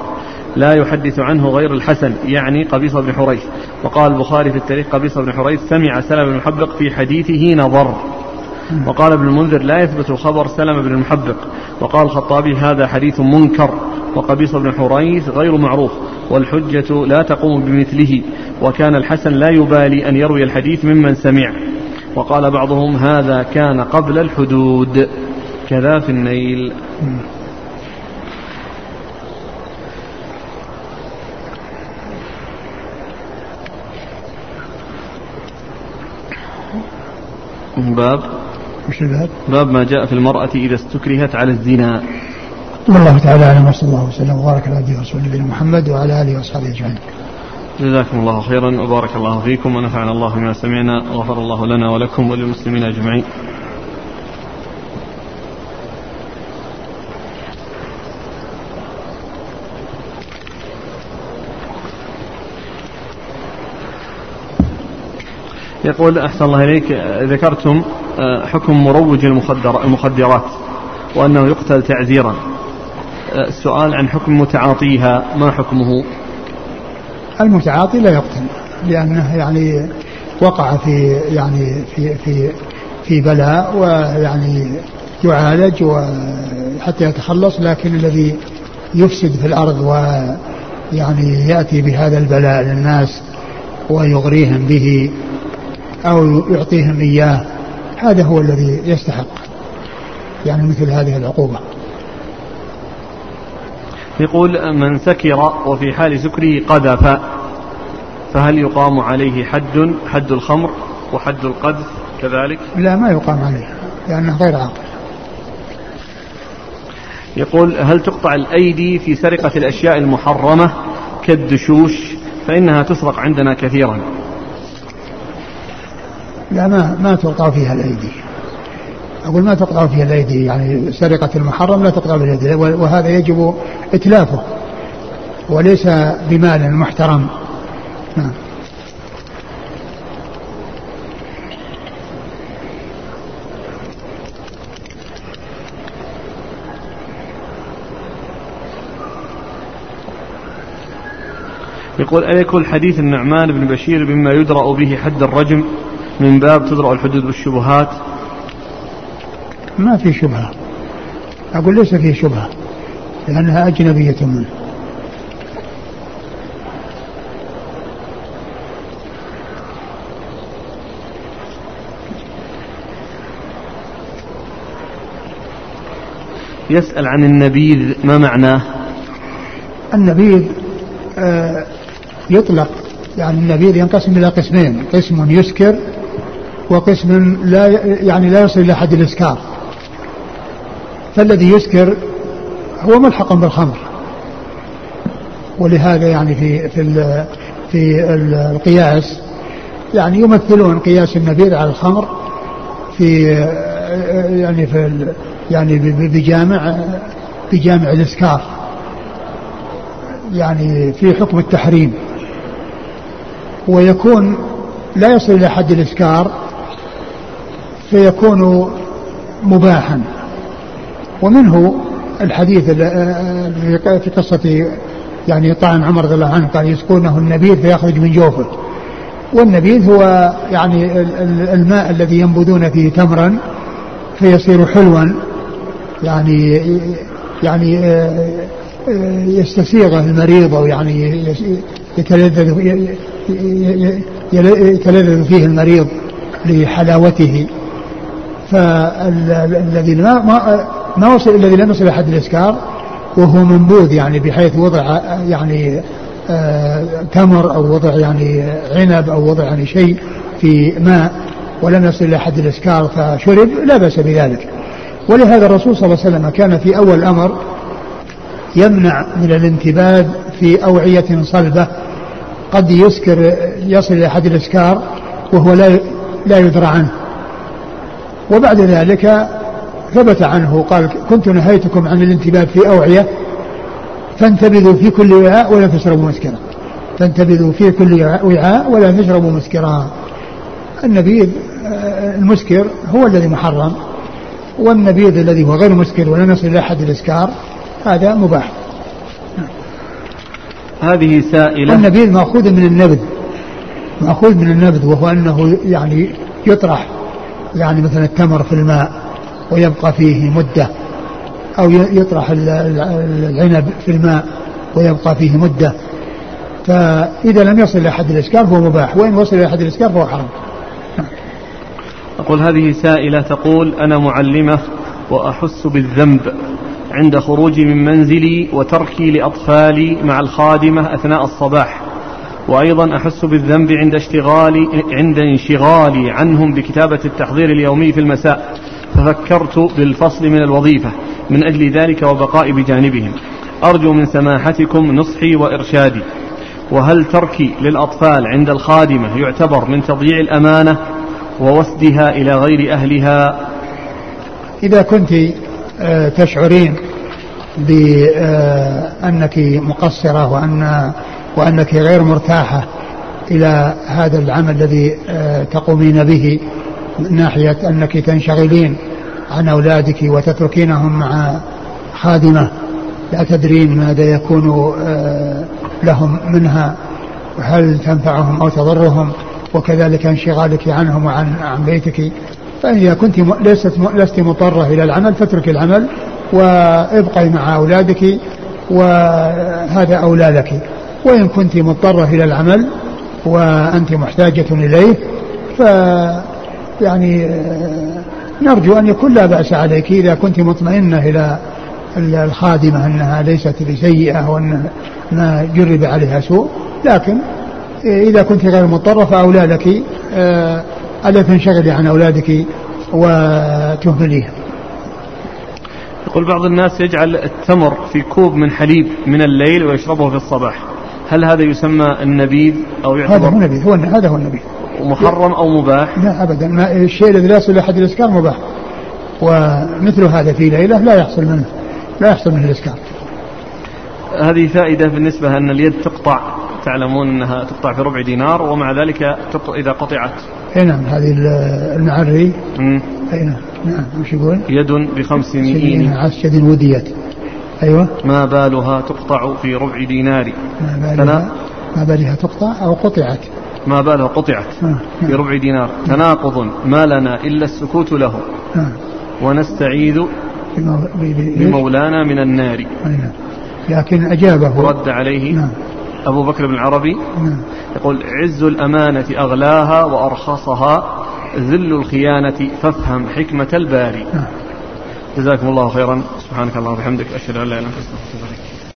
لا يحدث عنه غير الحسن يعني قبيصة بن حريث. وقال البخاري في التاريخ قبيصة بن حريث سمع سلمة بن المحبق في حديثه نظر. وقال ابن المنذر لا يثبت خبر سلمة بن المحبق وقال الخطابي هذا حديث منكر. وقبيصة بن حريث غير معروف والحجة لا تقوم بمثله وكان الحسن لا يبالي أن يروي الحديث ممن سمع. وقال بعضهم هذا كان قبل الحدود. كذا في النيل. باب وش الباب؟ باب ما جاء في المرأة إذا استكرهت على الزنا. والله تعالى أعلم وصلى الله وسلم وبارك على عبده ورسوله نبينا محمد وعلى آله وأصحابه أجمعين. جزاكم الله خيرا وبارك الله فيكم ونفعنا الله بما سمعنا وغفر الله لنا ولكم وللمسلمين أجمعين. يقول أحسن الله إليك ذكرتم آه، حكم مروج المخدرات وأنه يقتل تعزيرا السؤال عن حكم متعاطيها ما حكمه؟ المتعاطي لا يقتل لأنه يعني وقع في يعني في في في بلاء ويعني يعالج حتى يتخلص لكن الذي يفسد في الأرض ويعني يأتي بهذا البلاء للناس ويغريهم به أو يعطيهم إياه هذا هو الذي يستحق يعني مثل هذه العقوبة. يقول من سكر وفي حال سكره قذف فهل يقام عليه حد حد الخمر وحد القذف كذلك؟ لا ما يقام عليه لأنه غير عاقل يقول هل تقطع الأيدي في سرقة الأشياء المحرمة كالدشوش؟ فإنها تسرق عندنا كثيرا. لا ما ما تقطع فيها الأيدي. أقول ما تقطع فيها الأيدي يعني سرقة المحرم لا تقطع بالايدي وهذا يجب إتلافه وليس بمال محترم. نعم. يقول أيكون حديث النعمان بن بشير بما يدرأ به حد الرجم؟ من باب تدرأ الحدود بالشبهات ما في شبهة. أقول ليس فيه شبهة لأنها أجنبية منه. يسأل عن النبيذ ما معناه؟ النبيذ آه يطلق يعني النبيذ ينقسم إلى قسمين قسم يسكر وقسم لا يعني لا يصل إلى حد الإسكار. فالذي يسكر هو ملحق بالخمر. ولهذا يعني في في في القياس يعني يمثلون قياس النبيذ على الخمر في يعني في يعني بجامع بجامع الإسكار يعني في حكم التحريم. ويكون لا يصل إلى حد الإسكار فيكون مباحا. ومنه الحديث في قصة يعني طعن عمر رضي الله عنه قال يسقونه النبيذ فيخرج من جوفه. والنبيذ هو يعني الماء الذي ينبذون فيه تمرا فيصير حلوا يعني يعني آه، آه، يستسيغه المريض أو يعني يتلذذ يتلذذ فيه المريض لحلاوته. فالذي ما ما وصل الذي لم يصل حد الإسكار؟ وهو منبوذ يعني بحيث وضع يعني آه تمر أو وضع يعني عنب أو وضع يعني شيء في ماء ولم يصل إلى حد الإسكار فشرب لا بأس بذلك. ولهذا الرسول صلى الله عليه وسلم كان في أول الأمر يمنع من الانتباد في أوعية صلبة قد يسكر يصل إلى حد الإسكار وهو لا لا يدرى عنه. وبعد ذلك ثبت عنه قال كنت نهيتكم عن الانتباه في أوعية فانتبذوا في كل وعاء ولا تشربوا مسكرا. فانتبذوا في كل وعاء ولا تشربوا مسكرا. النبيذ آه، المسكر هو الذي محرم والنبيذ الذي هو غير مسكر ولم يصل إلى حد الإسكار هذا مباح. هذه سائلة. النبيذ مأخوذ من النبذ مأخوذ من النبذ وهو أنه يعني يطرح يعني مثلا التمر في الماء ويبقى فيه مدة أو يطرح العنب في الماء ويبقى فيه مدة. فإذا لم يصل إلى حد الإسكار فهو مباح وإن وصل إلى حد الإسكار فهو حرام. أقول هذه سائلة تقول أنا معلمة وأحس بالذنب عند خروجي من منزلي وتركي لأطفالي مع الخادمة أثناء الصباح. وأيضا أحس بالذنب عند اشتغالي عند انشغالي عنهم بكتابة التحضير اليومي في المساء. ففكرت بالفصل من الوظيفة من أجل ذلك وبقائي بجانبهم. أرجو من سماحتكم نصحي وإرشادي. وهل تركي للأطفال عند الخادمة يعتبر من تضييع الأمانة ووسدها إلى غير أهلها؟ إذا كنت آه، تشعرين بأنك مقصرة وأن وأنك غير مرتاحة إلى هذا العمل الذي آه، تقومين به من ناحية أنك تنشغلين عن أولادك وتتركينهم مع خادمة لا تدرين ماذا يكون آه، لهم منها هل تنفعهم أو تضرهم وكذلك انشغالك عنهم وعن عن بيتك. فإذا كنت لست لست مضطرة إلى العمل فاترك العمل وابقي مع أولادك وهذا أولى لك. وإن كنت مضطرة إلى العمل وأنت محتاجة إليه ف يعني آه، نرجو أن يكون لا بأس عليك إذا كنت مطمئنة إلى الخادمة أنها ليست بسيئة وأن ما جرب عليها سوء. لكن إذا كنت غير مضطرة فأولى لك آه، ألا تنشغلي عن أولادك وتهمليهم يقول بعض الناس يجعل التمر في كوب من حليب من الليل ويشربه في الصباح. هل هذا يسمى النبيذ أو يعتبر؟ هذا هو النبيذ هو هذا هو النبيذ. محرم أو مباح؟ لا أبدا. ما الشيء الذي لا يصل أحد الإسكار مباح. ومثل هذا في ليلة لا يحصل منه لا يحصل منه الإسكار هذه فائدة بالنسبة أن اليد تقطع تعلمون أنها تقطع في ربع دينار ومع ذلك إذا قطعت. أي نعم هذه المعري. أي نعم نعم. وش يقول؟ يد بخمس مئين. عسجد وديت. أيوه. ما بالها تقطع في ربع دينار. ما بالها ما بالها تقطع أو قطعت. ما بالها قطعت آه. في ربع دينار تناقض ما لنا إلا السكوت له آه. ونستعيذ بمولانا من النار. لكن أجابه رد عليه. أبو بكر بن العربي. يقول عز الأمانة أغلاها وأرخصها ذل الخيانة فافهم حكمة الباري. جزاكم الله خيرا سبحانك اللهم وبحمدك أشهد أن لا إله إلا أنت